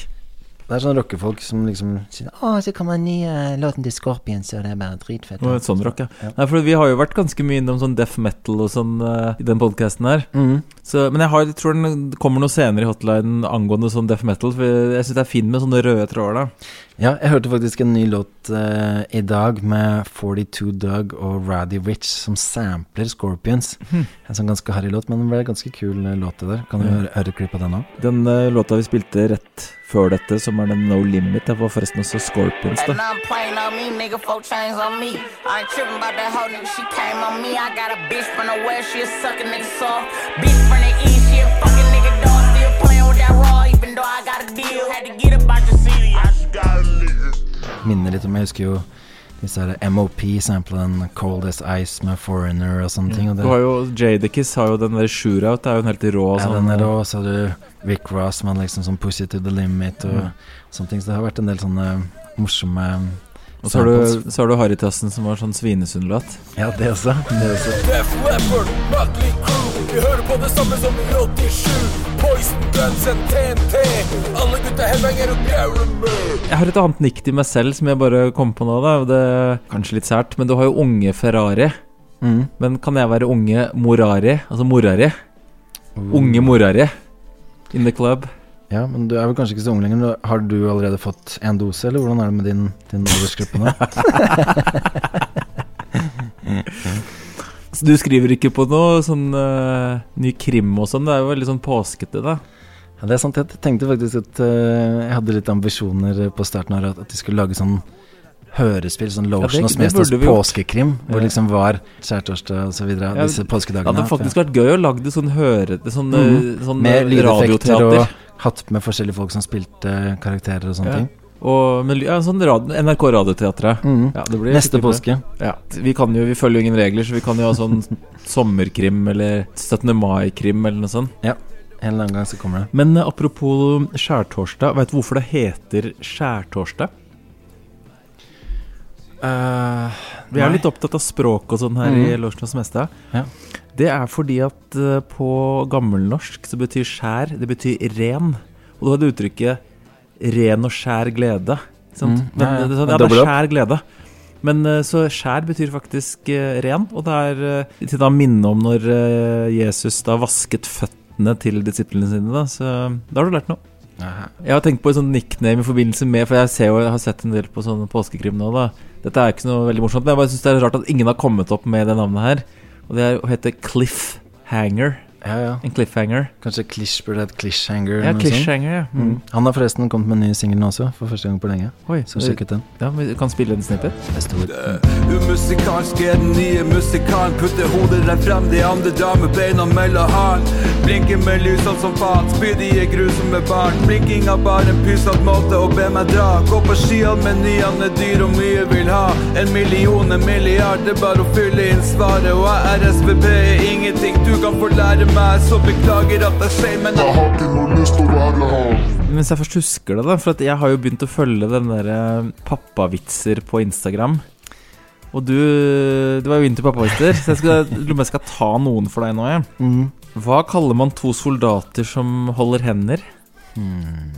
Det er sånn rockefolk som liksom sier Å, så kommer den nye låten til Scorpions, og det er bare dritfett. Og sånn rock, ja. Nei, for vi har jo vært ganske mye innom sånn deaf metal og sånn uh, i den podkasten her. Mm. Så, men jeg, har, jeg tror den kommer noe senere i hotline angående sånn deaf metal. For jeg syns det er fint med sånne røde tråder, da. Ja, jeg hørte faktisk en ny låt eh, i dag med 42 Doug og Raddy Rich som sampler Scorpions. Mhm. En sånn ganske harry låt, men det ble en ganske kul eh, låt det der. Kan du høre, høre klipp av den òg? Den eh, låta vi spilte rett før dette, som er den No Limit, det var forresten også Scorpions, da. I'm playing on me, nigga, four chains on me. I ain't tripping about that whole nigga, she came on me. I got a bitch from the west, she a sucking nigga soft. Bitch from the east, she a fucking nigga dog. Still playing with that raw, even though I got a deal. Had to get about the city. I Minner litt om Jeg husker jo disse her MOP-samplene, Cold As Ice med Foreigner og sånne ting. Og Du har jo Jadakiss har jo den der Shootout, det er jo en helt rå ja, sånn den er rå. Så har du Rick Ross med liksom sånn Push It To The Limit og Mm. sånne ting. Så det har vært en del sånne morsomme Og så har du, så har du Harrytassen som har sånn Svinesund-låt. Ja, det også. Det også. Def Leppard, Mötley Crew Vi hører på det samme som i 87 Poison Guns and TNT Alle gutta headbanger og Garamir Jeg har et annet nikk til meg selv som jeg bare kom på nå. da Det er Kanskje litt sært, men du har jo unge Ferrari. Mm. Men kan jeg være unge Morari? Altså Morari? Mm. Unge Morari in the club. Ja, men du er vel kanskje ikke så ung lenger. men Har du allerede fått en dose, eller hvordan er det med din, din aldersgruppe nå? Så du skriver ikke på noe sånn uh, ny krim og sånn? Det er jo veldig sånn påskete, da. Ja, det er sant. Jeg tenkte faktisk at uh, jeg hadde litt ambisjoner på starten av at, at de skulle lage sånn hørespill, sånn Lotion og det Smestad burde vi gjort. påskekrim, hvor Ja. liksom var skjærtorsdag videre, Ja, disse Det hadde faktisk vært gøy å lage det sånn høre Sånn, eh, sånn Med eh, lydeffekter og hatt med forskjellige folk som spilte karakterer og sånne Ja. ting. Og med, ja, sånn radio, NRK Radioteatret. Mm. Ja, det blir Neste påske. Ja. Vi, kan jo, vi følger jo ingen regler, så vi kan jo ha sånn sommerkrim eller 17. mai-krim eller noe sånt. Ja. En eller annen gang så kommer det. Men eh, apropos skjærtorsdag, veit du hvorfor det heter skjærtorsdag? Vi er nei. litt opptatt av språk og sånn her mm. i Lorsen og Smestad. Ja. Det er fordi at eh, på gammelnorsk så betyr skjær Det betyr ren. Og du har det uttrykket 'ren og skjær glede'. Mhm. Men, Ja, ja. det, er sånn, Ja, det er skjær glede. Men eh, så skjær betyr faktisk ren, og det er til da minne om når Jesus da vasket føttene til disiplene sine. Da, så da har du lært noe. Aha. Jeg har tenkt på et sånt nickname i forbindelse med For jeg ser jo, jeg har sett en del på sånne påskekrim nå. da Dette er ikke noe veldig morsomt, men jeg bare synes det er rart at ingen har kommet opp med det navnet her. Og det heter Cliffhanger. Ja, ja. En cliffhanger. Kanskje Klish burde hett Clishhanger? Ja? Cliffhanger, ja. Mm. Mm. Han har forresten kommet med en ny singel nå også, for første gang på lenge. Oi, Så sjekk ut den. Ja, vi kan spille en snippet. Umusikalsk er den nye musikalen. Putter hodet rett frem, de andre drar med beina mellom halen. Blinker med lysene som faen, spydige grusomme barn. Blinking er bare en pysete måte å be meg dra. Gå på skiene, menyene er dyr og mye vil ha. En million, en milliard, det er bare å fylle inn svaret. Og jeg er SVP er ingenting du kan få lære meg, så beklager at jeg sier, men jeg har ikke noe lyst til å være her. Mens jeg først husker det, da For at jeg har jo begynt å følge den derre pappavitser på Instagram. Og du Du var jo inne til pappavitser, så jeg skal, lurer på om jeg skal ta noen for deg nå. Jeg. Mhm. Hva kaller man to soldater som holder hender? Hmm.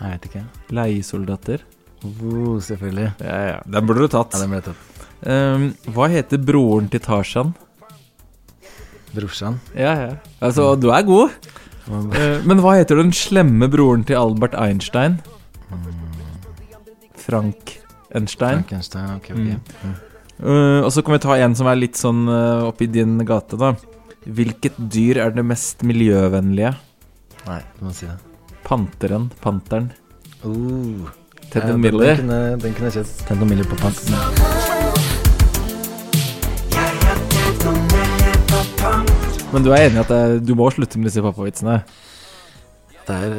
Jeg vet ikke. Leiesoldater. Oh, selvfølgelig. Ja, ja. Den burde du tatt. Ja, den ble tatt. Um, hva heter broren til Tarzan? Brorsan. Ja, ja. Altså, du er god. Eh, men hva heter den slemme broren til Albert Einstein? Frank Einstein. Frank Einstein ok, ok. Mm. Uh, og så kan vi ta en som er litt sånn uh, oppi din gate, da. Hvilket dyr er det mest miljøvennlige? Nei, du må si det. Panteren. Panteren. Uh. Ted Ja, and den- kunne, jeg sett. Ted på pant. Men du er enig i at det, du må slutte med disse pappavitsene? Det er,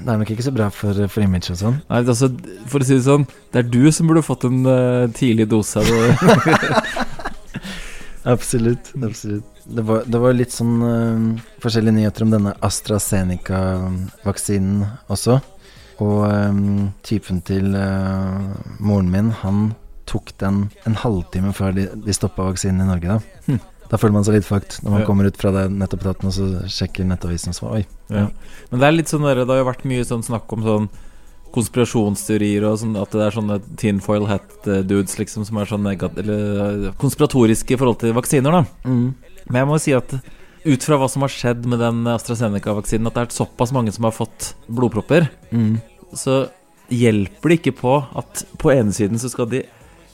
det er nok ikke så bra for, for image og sånn. Nei, altså, for å si det sånn, det er du som burde fått en uh, tidlig dose av det. Absolutt. absolutt. Det var, det var litt sånn uh, forskjellige nyheter om denne AstraZeneca-vaksinen også. Og um, typen til uh, moren min, han tok den en halvtime før de, de stoppa vaksinen i Norge, da. Hm. Da føler man seg litt fucked når man Ja. kommer ut fra det nettopp tatt, og så sjekker nettavisen og så Oi. Ja. Men det er litt sånn der, det har jo vært mye sånn snakk om sånn konspirasjonsteorier og sånn, at det er sånne tinfoil hat-dudes liksom som er sånn negat eller eh, konspiratoriske i forhold til vaksiner, da. Mm. Men jeg må jo si at ut fra hva som har skjedd med den AstraZeneca-vaksinen, at det er såpass mange som har fått blodpropper, Mm. så hjelper det ikke på at på ene siden så skal de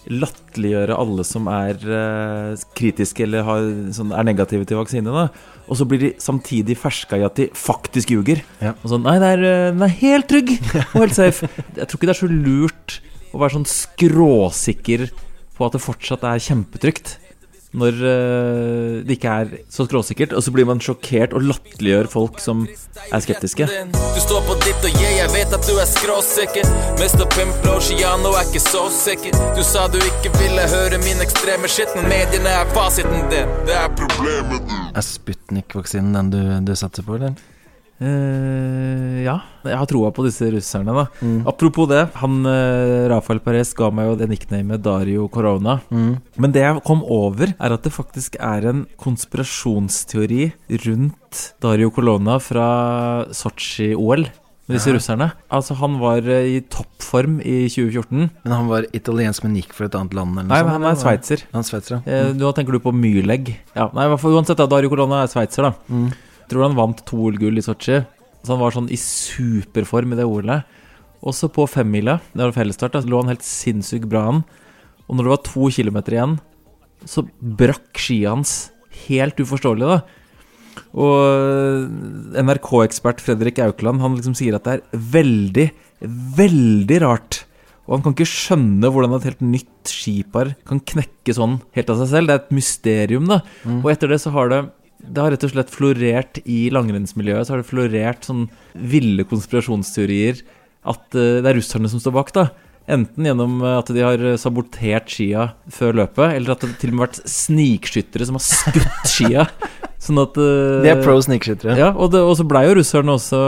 latterliggjøre alle som er uh, kritiske eller har, sånn, er negative til vaksine. Da. Og så blir de samtidig ferska i at de faktisk ljuger. Ja. Og sånn Nei, er, eh, den er helt trygg og helt safe. Jeg tror ikke det er så lurt å være sånn skråsikker på at det fortsatt er kjempetrygt. Når eh, det ikke er så skråsikkert, og så blir man sjokkert og latterliggjør folk som er skeptiske. Du står på ditt og jeg, jeg vet at du er skråsikker. Mr. Pimple Oceano er ikke så sikker. Du sa du ikke ville høre min ekstreme shit, men mediene er fasiten din. Det er problemet. Er Sputnik-vaksinen den du, du satser på, eller? Eh, ja, jeg har troa på disse russerne, da. Mm. Apropos det, han uh, Rafael Perez ga meg jo det nicknamet Dario Corona. Mm. Men det jeg kom over, er at det faktisk er en konspirasjonsteori rundt Dario Corona fra Sotsji-OL. Med disse Ja. russerne. Altså, han var eh, i toppform i 2014. Men han var italiensk, men gikk for et annet land? Eller Nei, sånt, han er sveitser. Han er sveitser, ja. Eh, Nå tenker du på Myrlegg. Ja, nei, uansett, da, Dario Corona er sveitser, da. Tror han vant to OL-gull i Sotsji. Så han var sånn i superform i det OL-et. Også på femmila, det var fellesstart, da, så lå han helt sinnssykt bra an. Og når det var to kilometer igjen, så brakk skia hans helt uforståelig, da. Og NRK-ekspert Fredrik Aukland Han liksom sier at det er veldig, veldig rart. Og han kan ikke skjønne hvordan et helt nytt skipar kan knekke sånn helt av seg selv. Det er et mysterium, da. Mm. Og etter det så har det det har rett og slett florert i langrennsmiljøet Så har det florert sånn ville konspirasjonsteorier at eh, det er russerne som står bak. da Enten gjennom eh, at de har sabotert skia før løpet, eller at det til og med har vært snikskyttere som har skutt skia. Sånn at eh, De er pro snikskyttere. Ja, og, det, og så blei jo russerne også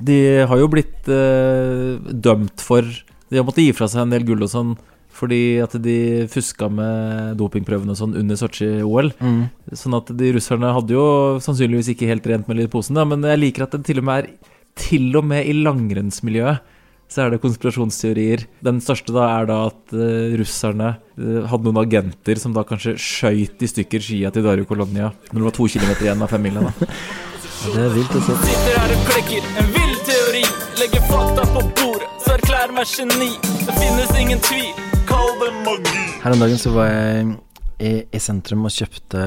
De har jo blitt eh, dømt for De har måttet gi fra seg en del gull og sånn fordi at de fuska med dopingprøvene og sånn under Sotsji-OL. Mm. Sånn at de russerne hadde jo sannsynligvis ikke helt rent med posen, da, men jeg liker at det til og med er Til og med i langrennsmiljøet så er det konspirasjonsteorier. Den største da er da at uh, russerne uh, hadde noen agenter som da kanskje skøyt i stykker skia til Dario Colonia når det var to kilometer igjen av femmila. da. Det er vilt å se. Sitter her og klekker en vill teori. Legger fakta på bordet, så erklærer meg geni. Det finnes ingen tvil, kall det magi. Her om dagen så var jeg i, i sentrum og kjøpte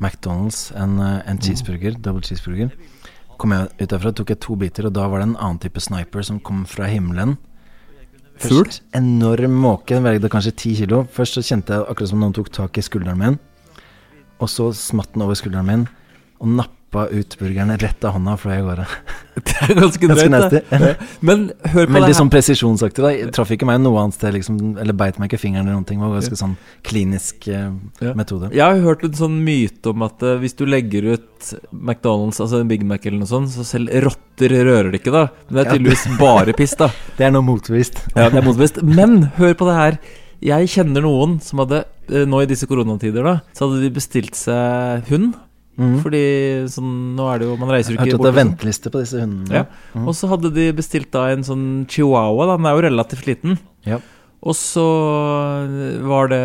McDonald's en, en cheeseburger, double cheeseburger. Kom jeg ut derfra, tok jeg to biter, og da var det en annen type sniper som kom fra himmelen. Fugl? Enorm måke, den veide kanskje ti kilo. Først så kjente jeg akkurat som noen tok tak i skulderen min. Og så smatt den over skulderen min og nappa ut burgerne rett av hånda og fløy av gårde. Det er ganske drøyt, nasty. det. Men hør på Veldig sånn presisjonsaktig. da Jeg Traff ikke meg noe annet sted, liksom, eller beit meg ikke fingeren eller noen ting. Det var ganske sånn klinisk eh, Ja. metode. Jeg har hørt en sånn myte om at eh, hvis du legger ut McDonald's, altså en Big Mac eller noe sånt, så selv rotter rører det ikke, da. Men det er tydeligvis bare piss, da. Det er noe motbevist. Ja, det er motbevist. Men hør på det her. Jeg kjenner noen som hadde, eh, nå i disse koronatider, da, så hadde de bestilt seg hund. Mhm. Fordi sånn, nå er det jo Man reiser jo Jeg har Hørte hørt at det er bort venteliste på disse hundene. Ja. Mm. Og så hadde de bestilt da en sånn chihuahua, da. Den er jo relativt liten. Ja. Og så var det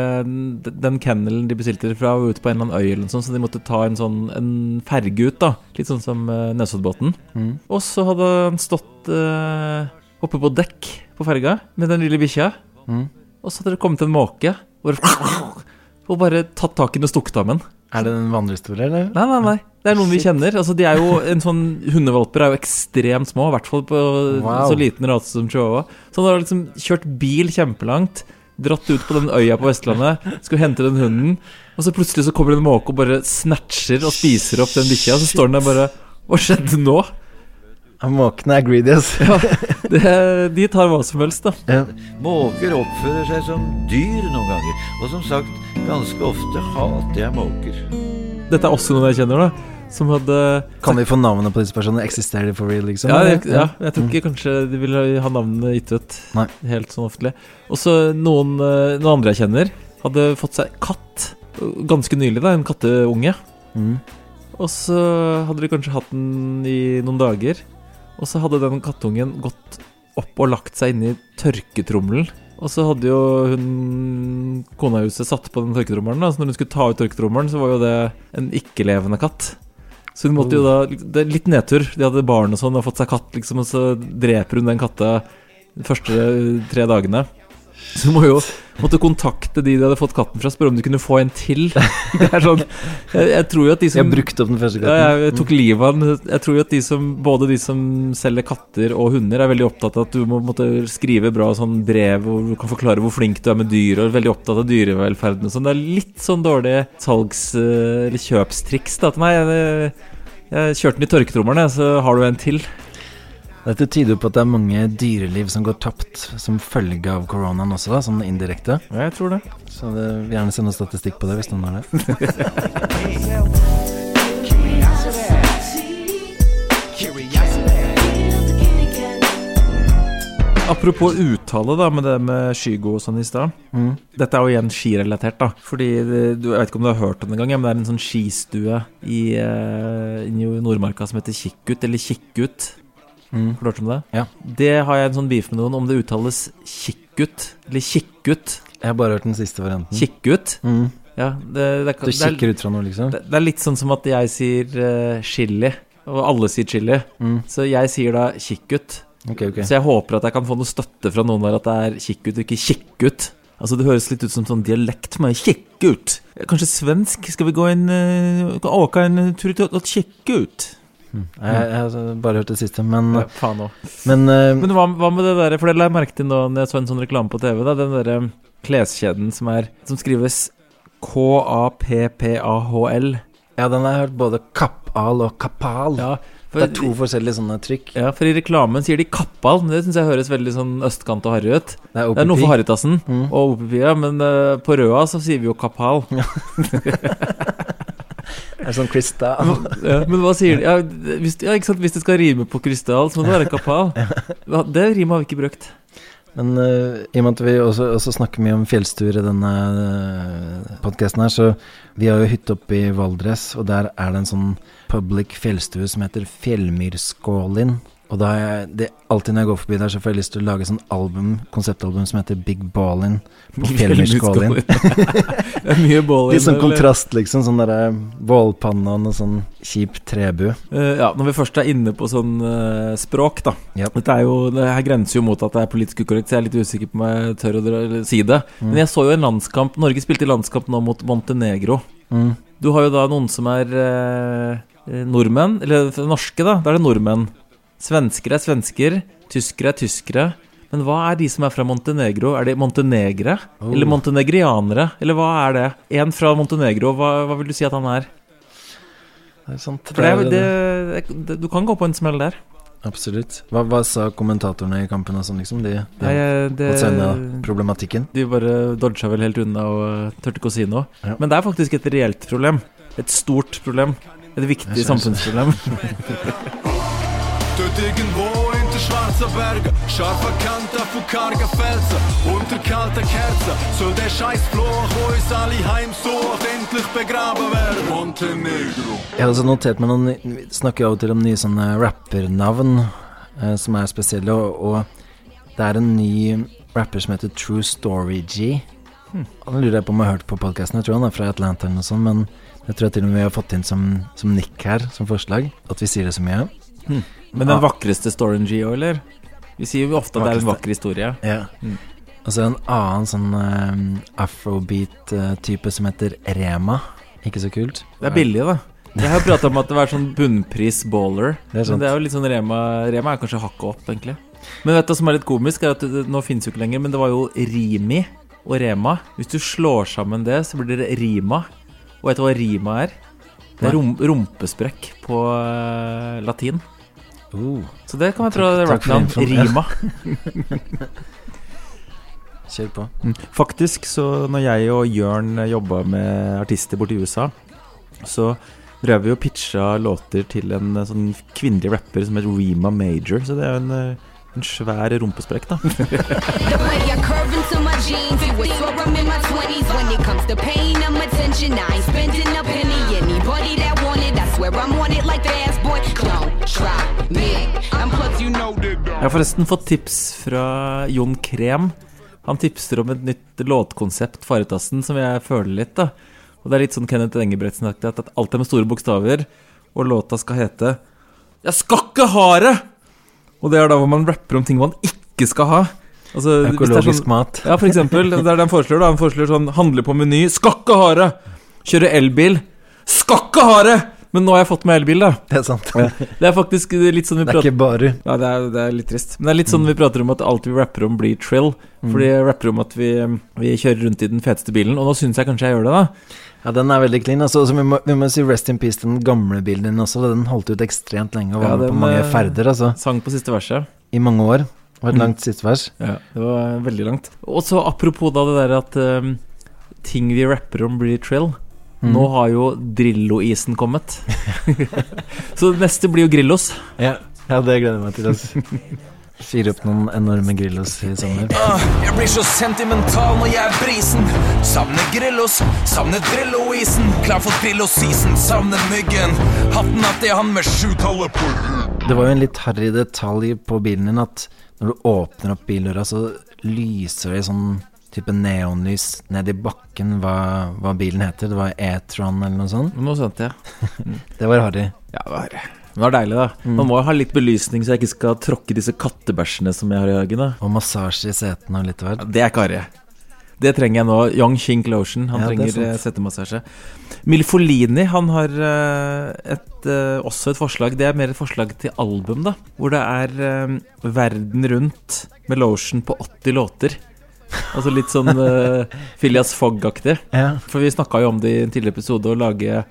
den kennelen de bestilte fra, var ute på en eller annen øy, eller noe sånt, så de måtte ta en sånn en ferge ut, da. Litt sånn som uh, Nesoddbåten. Mm. Og så hadde han stått eh, oppe på dekk på ferga med den lille bikkja. Mm. og så hadde det kommet en måke og bare tatt tak i den og stukket av med den. Er det en vandrehistorie, eller? Nei, nei, nei. Det er noen vi kjenner. Altså, de er jo, en sånn Hundevalper er jo ekstremt små, i hvert fall på Wow. så liten rase som chihuahua. Så han har liksom kjørt bil kjempelangt, dratt ut på den øya på Vestlandet, skulle hente den hunden, og så plutselig så kommer det en måke og bare snatcher og spiser opp den bikkja, og så står den der bare Hva skjedde nå? Måkene er greedy, ass. Ja, det, de tar hva som helst, da. Måker oppfører seg som dyr noen ganger. Og som sagt, ganske ofte hater jeg måker. Dette er også noen jeg kjenner, da. Som hadde Kan vi få navnet på disse personene? Eksisterer de for real, liksom? Ja, jeg, ja, jeg tror ikke kanskje de vil ha navnene gitt ut Nei. helt sånn offentlig. Og så noen, eh, noen andre jeg kjenner, hadde fått seg katt ganske nylig, da. En katteunge. Mm. Og så hadde de kanskje hatt den i noen dager. Og så hadde den kattungen gått opp og lagt seg inni tørketrommelen. Og så hadde jo hun kona i huset satt på den tørketrommelen. Så når hun skulle ta ut tørketrommelen, så var jo det en ikke-levende katt. Så hun måtte jo da Det er litt nedtur. De hadde barn og sånn og fått seg katt, liksom, og så dreper hun den katta de første tre dagene. Så hun må jo måtte kontakte de de hadde fått katten fra, spørre om de kunne få en til. Det er sånn Jeg, jeg tror jo at de som Jeg brukte opp den første katten. Ja, jeg, tok livet av den. Jeg tror jo at de som både de som selger katter og hunder, er veldig opptatt av at du må måtte skrive bra sånn brev hvor du kan forklare hvor flink du er med dyr, og er veldig opptatt av dyrevelferden og sånn. Det er litt sånn dårlig salgs- eller kjøpstriks. Da. At nei, jeg, jeg kjørte den i tørketrommelen, så har du en til. Dette tyder på at det er mange dyreliv som går tapt som følge av koronaen også, da, sånn indirekte. Ja, jeg tror det. Så det vil gjerne se noe statistikk på det, hvis noen har det. Apropos uttale, da, med det med Skygo og sånn i stad. Mm. Dette er jo igjen skirelatert, da. Fordi det, du, Jeg vet ikke om du har hørt om det en gang, men det er en sånn skistue i, uh, i Nordmarka som heter Kikkut, eller Kikkut. Mm. Har du hørt om det? Ja. Det har jeg en sånn beef med noen, om det uttales Kikkut eller Kikkut. Jeg har bare hørt den siste varianten. Kikkut? Mm. Ja, det, det, Du kikker ut fra noe, liksom? Det, det er litt sånn som at jeg sier uh, chili, og alle sier chili. Mm. Så jeg sier da kikkut. Okay, okay. Så jeg håper at jeg kan få noe støtte fra noen der at det er kikkut ikke kikkut. Altså Det høres litt ut som sånn dialekt med kikkut. Kanskje svensk? Skal vi gå en uh, Åka en tur til å kikke ut? Mm. Jeg, jeg har bare hørt det siste, men Ja, faen òg. Men, uh, Men hva, hva med det der, for det la jeg merke til nå når jeg så en sånn reklame på TV, da, den derre kleskjeden som er Som skrives K-A-P-P-A-H-L. Ja, den har jeg hørt både kappal og kapal. Ja, det er to forskjellige sånne trykk. Ja, for i reklamen sier de kappal, men det syns jeg høres veldig sånn østkant og harry ut. Det er Det er noe for harritassen Mm. og OPP-a, men uh, på Røa så sier vi jo kapal. Det er sånn krystall. ja, men hva sier de? Ja, hvis, ja, ikke sant? hvis det skal rime på krystall, så må det være kapal. Det rimet har vi ikke brukt. Men uh, i og med at vi også, også snakker mye om fjellstuer i denne uh, podkasten her, så vi har jo hytte oppe i Valdres, og der er det en sånn public fjellstue som heter Fjellmyrskålin. Og da jeg det, alltid når jeg går forbi der, så får jeg lyst til å lage sånn album, konseptalbum som heter Big Ballin på Fjellmyrskålin. Det er mye ballin, Litt sånn kontrast, liksom. Sånn derre Bålpanna og sånn kjip trebu. Uh, ja, Når vi først er inne på sånn uh, språk, da. Dette er jo, det her grenser jo mot at det er politisk ukorrekt, så jeg er litt usikker på om jeg tør å si det. Mm. Men jeg så jo en landskamp Norge spilte i landskamp nå mot Montenegro. Mm. Du har jo da noen som er eh, eh, nordmenn, eller norske, da. Da er det nordmenn. Svensker er svensker, tyskere er tyskere. Men hva er de som er fra Montenegro? Er de montenegre? Oh. Eller montenegrianere? Eller hva er det? En fra Montenegro, hva, hva vil du si at han er? Det er sant. Det, det, du kan gå på en smell der. Absolutt. Hva, hva sa kommentatorene i kampen og sånn, liksom? De, de Nei, eh, det- problematikken? De bare dodga vel helt unna og tørte turte ikke å si noe. Ja. Men det er faktisk et reelt problem. Et stort problem. Et viktig samfunnsproblem. Dort irgendwo in der schwarzen Bergen, scharfe Kanten von kargen Felsen, unter kalten Kerzen, soll der scheiß Fluch, uns alle heimsucht, endlich begraben werden. Montenegro. Jeg har også notert meg noen Vi snakker av og til om nye sånne rappernavn eh, som er spesielle, og, og det er en ny rapper som heter True Story G. Hmm. Han lurer jeg på om jeg har hørt på podkasten. Jeg tror han er fra Atlanta eller noe sånt, men jeg tror jeg til og med vi har fått inn som, som nikk her, som forslag, at vi sier det så mye. Hmm. Men den vakreste storyen, Gio, eller? Vi sier jo ofte at det er en vakker historie. Ja. Mm. Og så det en annen sånn uh, afrobeat-type som heter Rema. Ikke så kult. Det er billig, da. Jeg har prata om at det var sånn bunnpris baller. Det men det er jo litt sånn Rema Rema er kanskje hakket opp, egentlig. Men vet du hva som er litt komisk? Er at det, det, Nå finnes jo ikke lenger, men det var jo Rimi og Rema. Hvis du slår sammen det, så blir det Rima. Og vet du hva Rima er? Det er rom, rumpesprekk på uh, latin. Så det kan vi prøve å rappe ja. Rima. Kjør på. Mm. Faktisk, så når jeg og Jørn jobba med artister borti USA, så drev vi og pitcha låter til en eh, sånn kvinnelig rapper som het Rima Major. Så det er jo en, eh, en svær rumpesprekk, da. The way I curve into my jeans, you would swear I'm in my 20s. When it comes to paying them attention, I ain't spending a penny. Anybody that want it, I swear I'm on it like fast boy. Don't try me. And plus, you know that. Jeg har forresten fått tips fra Jon Krem. Han tipser om et nytt låtkonsept, Faretassen, som jeg føler litt, da. Og det er litt sånn Kenneth Engebretsen-aktig, at alt er med store bokstaver, og låta skal hete Jeg skal ikke ha det! Og det er da hvor man rapper om ting man ikke skal ha. Altså, Økologisk det er mat. Ja, for eksempel. Det er det han foreslår. da Han foreslår sånn Handle på Meny. Skal ikke ha det! Kjøre elbil. Skal ikke ha det! Men nå har jeg fått meg elbil, da. Det er sant. Det er faktisk litt sånn vi prater Det er ikke bare. Ja, det er, det er litt trist. Men det er litt sånn vi prater om at alt vi rapper om, blir trill. Mm. Fordi jeg rapper om at vi, vi kjører rundt i den feteste bilen, og nå syns jeg kanskje jeg gjør det, da. Ja, den er veldig clean. Altså, så vi, må, vi må si rest in peace til den gamle bilen din også. Den holdt ut ekstremt lenge og var Ja, med på mange eh, ferder. Altså. Sang på siste verset. I mange år. Og et Mm. langt siste vers. Ja, det var veldig langt. Og så apropos da det der at um, ting vi rapper om, blir trill. Mm. Nå har jo Drillo-isen kommet. så det neste blir jo Grillos. Ja, ja det gleder jeg meg til. Altså. Fyre opp noen enorme Grillos i sommer. Uh, jeg blir så sentimental når jeg er brisen. Savner Grillos, savner Drillo-isen. Klar for Drillo-season, savner myggen. Hatten at det er han med sjutallet på Det var jo en litt harry detalj på bilen din at når du åpner opp bildøra, så lyser det i sånn type neonlys ned i bakken hva, hva bilen heter. Det var E-tron eller noe sånt. Noe sånt, ja. det var harry. Ja, det var. Det var deilig, da. Mm. Man må ha litt belysning, så jeg ikke skal tråkke disse kattebæsjene som jeg har i hagen. da. Og massasje i setene og litt av hvert. Det er ikke harry. Det trenger jeg nå. Young Shink Lotion. Han Ja, er trenger eh, settemassasje. Milfolini han har eh, et, eh, også et forslag. Det er mer et forslag til album, da. Hvor det er Verden rundt med lotion på 80 låter. Altså litt sånn uh, Phileas Fogg-aktig. Ja. For vi snakka jo om det i en tidligere episode, å lage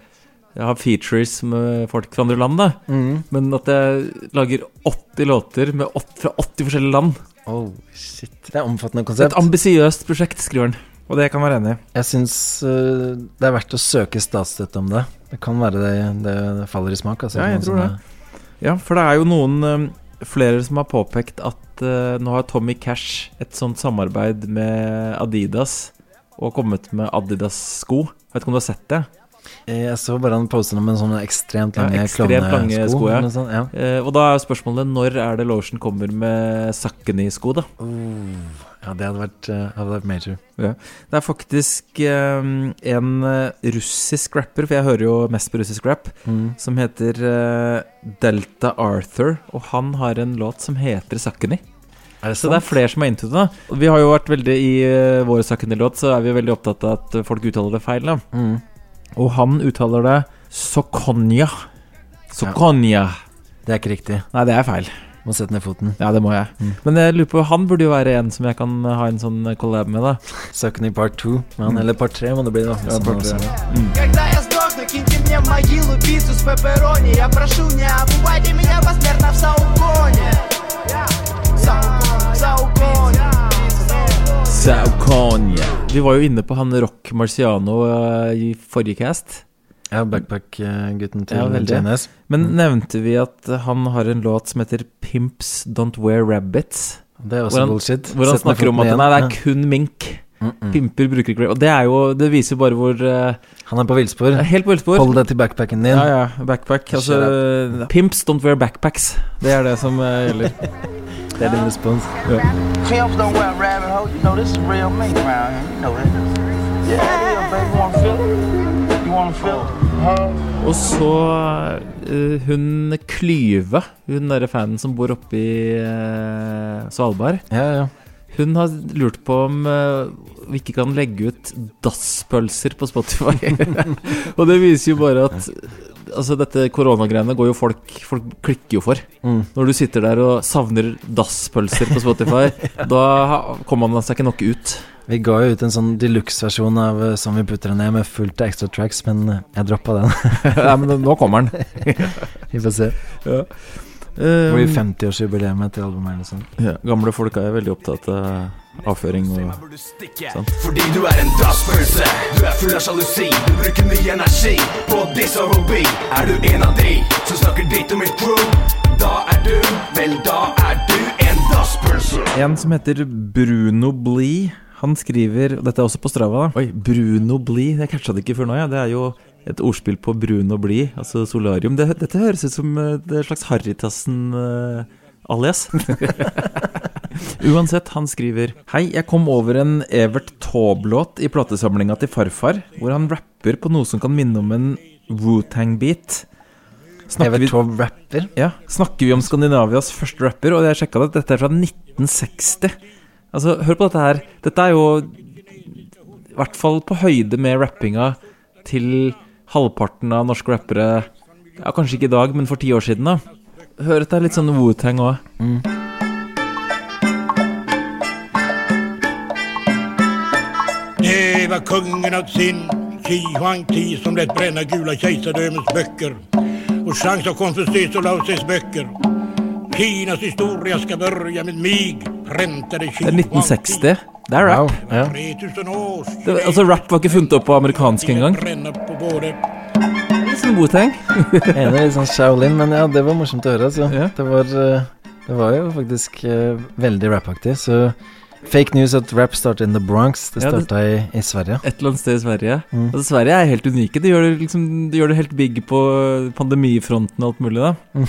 jeg har features med folk fra andre land, da. Mm. Men at jeg lager 80 låter med 8, fra 80 forskjellige land. Oh, shit. Det er omfattende konsept. Et ambisiøst prosjekt, skriver han. Og det kan være enig i. Jeg syns uh, det er verdt å søke statsstøtte om det. Det kan være det, det, det faller i smak. Altså, Ja, jeg tror det. Er. Ja, for det er jo noen um, flere som har påpekt at eh, nå har Tommy Cash et sånt samarbeid med Adidas og kommet med Adidas-sko. Vet ikke om du har sett det? Jeg så bare han posta noe med sånne ekstremt lange ja, ekstremt lange sko. Ja. sånt, ja. Eh, og da er spørsmålet når er det Lotion kommer med Sakeny-sko, da? Ja, det hadde vært, øh, hadde vært major. Ja. Det er faktisk um, en eh, russisk rapper, for jeg hører jo mest på russisk rap, Mm. som heter uh, Delta Arthur, og han har en låt som heter Sakkeni Er det Så det er flere som er into det. da. Vi har jo vært veldig I uh, vår Sakeny-låt så er vi veldig opptatt av at eh, folk uttaler det feil. Mm. Og han uttaler det Sokonya. Sokonya. Det er ikke riktig. Nei, det er feil. Må sette ned foten. Ja, det må jeg. Mm. Men jeg lurer på, han burde jo være en som jeg kan ha en sånn collab med, da. Sakony part 2, Mm. eller part 3 må det bli, da. Ja, part tre. Когда я сдохну, киньте мне в могилу пиццу с пепперони Я прошу, не обувайте меня посмертно в Сауконе Саукон, Сауконе Saukonya. Vi var jo inne på han Rock Marciano eh, i forrige cast. Ja, backpack-gutten til Ja. JNS. Men nevnte vi at han har en låt som heter 'Pimps Don't Wear Rabbits'? Det er også hvor han, bullshit. Hvor han Sett snakker om at igjen. nei, det er kun mink. Mm -mm. Pimper bruker ikke Og det er jo Det viser bare hvor uh, Han er på villspor. Helt på villspor. Hold deg til backpacken din. Ja, ja. Backpack. Altså Pimps don't wear backpacks. Det er det som uh, gjelder. Det er din respons. Ja. Pimps don't wear rabbit hole, you know this is real around here, you know that Yeah, yeah, baby, you wanna feel it? You wanna feel it? Og så uh, hun Klyve, hun derre fanen som bor oppe i uh, Svalbard. Ja, ja. Hun har lurt på om uh, vi ikke kan legge ut dasspølser på Spotify. og det viser jo bare at Altså dette koronagreiene går jo folk Folk klikker jo for. Mm. Når du sitter der og savner dasspølser på Spotify, da kommer man seg ikke nok ut. Vi ga jo ut en sånn deluxe-versjon av eh, Som vi putter ned med fullt av extra tracks, men eh, jeg droppa den. Nei, men nå kommer den. vi får se. Ja. Det blir Um, 50-årsjubileet til albumet eller sånt. ja, gamle folk er veldig opptatt av avføring og sånt. Fordi du er en dasspølse, du er full av sjalusi. Du bruker mye energi på diss og hobi. Er du en av de som snakker dritt om mitt crew? Da er du, vel da er du en dasspølse. En som heter Bruno Blie. Han skriver og Dette er også på Strava. da Oi, Bruno Blie. Jeg catcha det ikke før nå. Ja. Det er jo et ordspill på Bruno Blie, altså solarium. Det, dette høres ut som eh, det er et slags Harrytassen-alias. Uansett, han skriver Hei, jeg kom over en Evert Taube-låt i platesamlinga til farfar, hvor han rapper på noe som kan minne om en Wu-Tang-beat. Evert Taube rapper? Ja. Snakker vi om Skandinavias første rapper, og jeg sjekka det, dette er fra 1960. Altså, hør på dette her. Dette er jo i hvert fall på høyde med rappinga til halvparten av norske rappere Ja, kanskje ikke i dag, men for ti år siden, da. Hør at det er litt sånn Wu-Tang òg. Det var kungen av sin, Xi Huangti, som lät bränna gula kejsardömens böcker och chans av Konfucius och Lao Tses böcker. Kinas historia skal börja med mig, Det er 1960. Det er rap. Wow. Ja. Det, altså, rap var ikke funnet opp på amerikansk engang. Litt sånn Wu-Tang. Enig, litt sånn Shaolin, men ja, det var morsomt å høre. Altså. Det, var, eh, det var jo faktisk uh, veldig rappaktig. Så fake news at rap started in the Bronx. Det Ja, i, i Sverige. Et eller annet sted i Sverige. Mm. Altså, Sverige er helt unike. De gjør det, liksom, de gjør det helt big på pandemifronten og alt mulig, da.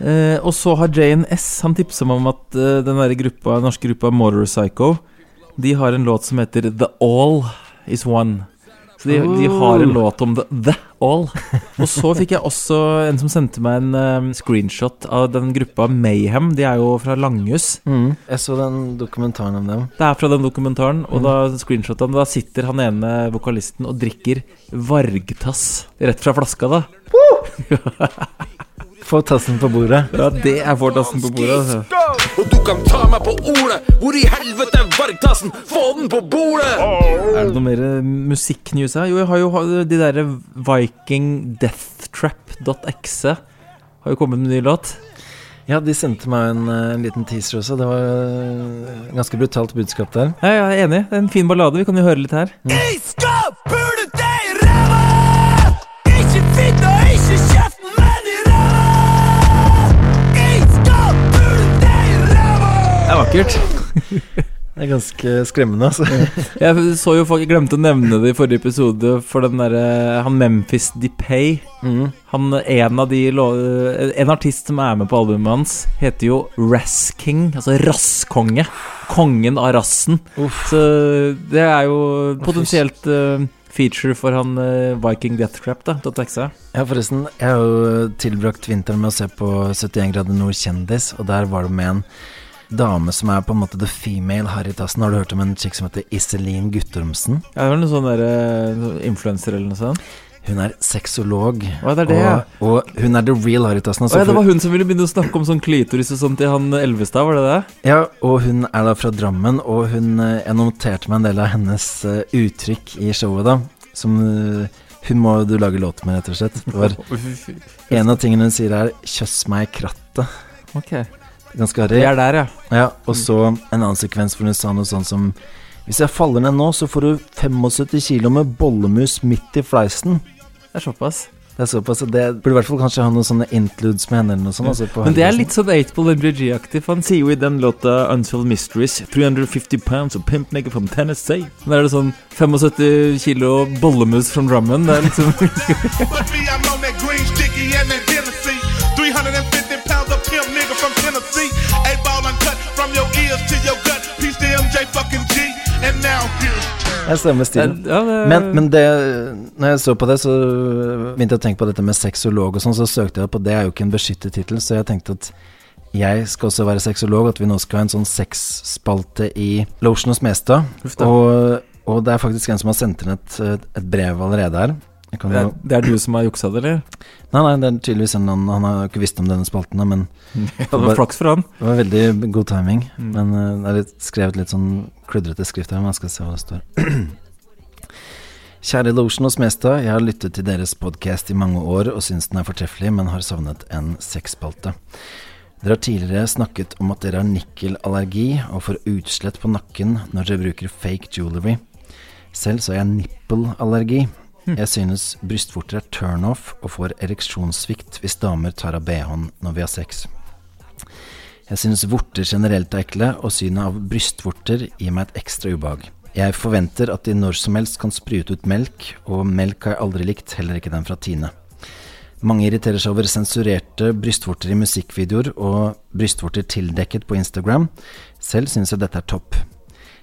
Eh, og så har JNS Han tipsa meg om at eh, den der gruppa, norske gruppa Motorpsycho De har en låt som heter The All Is One. Så de, de har en Oh. låt om The, the All. Og så fikk jeg også en som sendte meg en eh, screenshot av den gruppa Mayhem. De er jo fra Langhus. Mm. Jeg så den dokumentaren om dem. Det er fra den dokumentaren, og da screenshotet Da sitter han ene vokalisten og drikker Vargtass rett fra flaska, da. Få tassen på bordet. Ja, det er få tassen på bordet. Altså. Og du kan ta meg på ordet! Hvor i helvete er vargtassen? Få den på bordet! Er det noe mer eh, musikknews her? Jo, jeg har jo de derre Viking Deathtrap.exe har jo kommet med en ny låt. Ja, de sendte meg en, eh, en liten teaser også. Det var eh, ganske brutalt budskap der. Ja, jeg er enig. Det er en fin ballade. Vi kan jo høre litt her. Jeg Er. Det er ganske skremmende, altså. Jeg så jo folk, jeg glemte å nevne det i forrige episode, for den derre Han Memphis Depay Han En av de En artist som er med på albumet hans, heter jo Rass-King, altså rasskonge. Kongen av rassen. Så det er jo potensielt uh, feature for han uh, Viking Deathtrap, da. .exe. Ja, forresten, jeg har jo tilbrakt vinteren med å se på 71 grader nord kjendis, og der var det med en dame som er på en måte the female Harrytassen. Har du hørt om en chick som heter Iselin Guttormsen? Ja, hun er noen sånn derre influenser eller noe sånt. Hun er sexolog. Og, og hun er the real Harrytassen. Altså, ja, det var hun som ville begynne å snakke om sånn klitoris og sånt til han Elvestad, var det det? Ja, og hun er da fra Drammen, og hun eh, Jeg noterte meg en del av hennes eh, uttrykk i showet, da. Som eh, hun må du lage låt med, rett og slett. En av tingene hun sier, er 'kjøss meg i krattet'. Ok. Ganske harry. Vi er der, ja. ja. Og så en annen sekvens hvor hun sa noe sånn som Hvis jeg faller ned nå, så får du 75 kilo med bollemus midt i fleisen. Det er såpass. Det er såpass, det burde i hvert fall kanskje ha noen sånne interludes med henne eller noe sånt. Altså, på Men det er litt sånn 8-ball MJG-aktig, for han sier jo i den låta 'Unsolved Mysteries' 350 pounds of pimp nigger from Tennessee. Da er det sånn 75 kilo bollemus from Drammen. Det er liksom Jeg stemmer stilen. Ja, det- Men, men det Når jeg så på det, så begynte jeg å tenke på dette med sexolog og sånn, så søkte jeg på Det er jo ikke en beskyttet tittel, så jeg tenkte at jeg skal også være sexolog, at vi nå skal ha en sånn sexspalte i Losjen hos Mestad. Og, og det er faktisk en som har sendt inn et, et brev allerede her. Kan Det er, det er du som har juksa det, eller? Nei, nei, det er tydeligvis en annen Han har jo ikke visst om denne spalten, da, men Ja, det var flaks for han. Det var veldig god timing. Mm. Men eh, det er litt, skrevet litt sånn kludrete skrift her, men jeg skal se hva det står. Kjære Lotion og Smestad, jeg har lyttet til deres podkast i mange år og syns den er fortreffelig, men har savnet en sexspalte. Dere har tidligere snakket om at dere har nikkelallergi og får utslett på nakken når dere bruker fake jewelry. Selv så har jeg nippelallergi. Jeg synes brystvorter er turnoff og får ereksjonssvikt hvis damer tar av bh-en når vi har sex. Jeg synes vorter generelt er ekle, og synet av brystvorter gir meg et ekstra ubehag. Jeg forventer at de når som helst kan sprute ut melk, og melk har jeg aldri likt, heller ikke den fra Tine. Mange irriterer seg over sensurerte brystvorter i musikkvideoer og brystvorter tildekket på Instagram. Selv synes jeg dette er topp.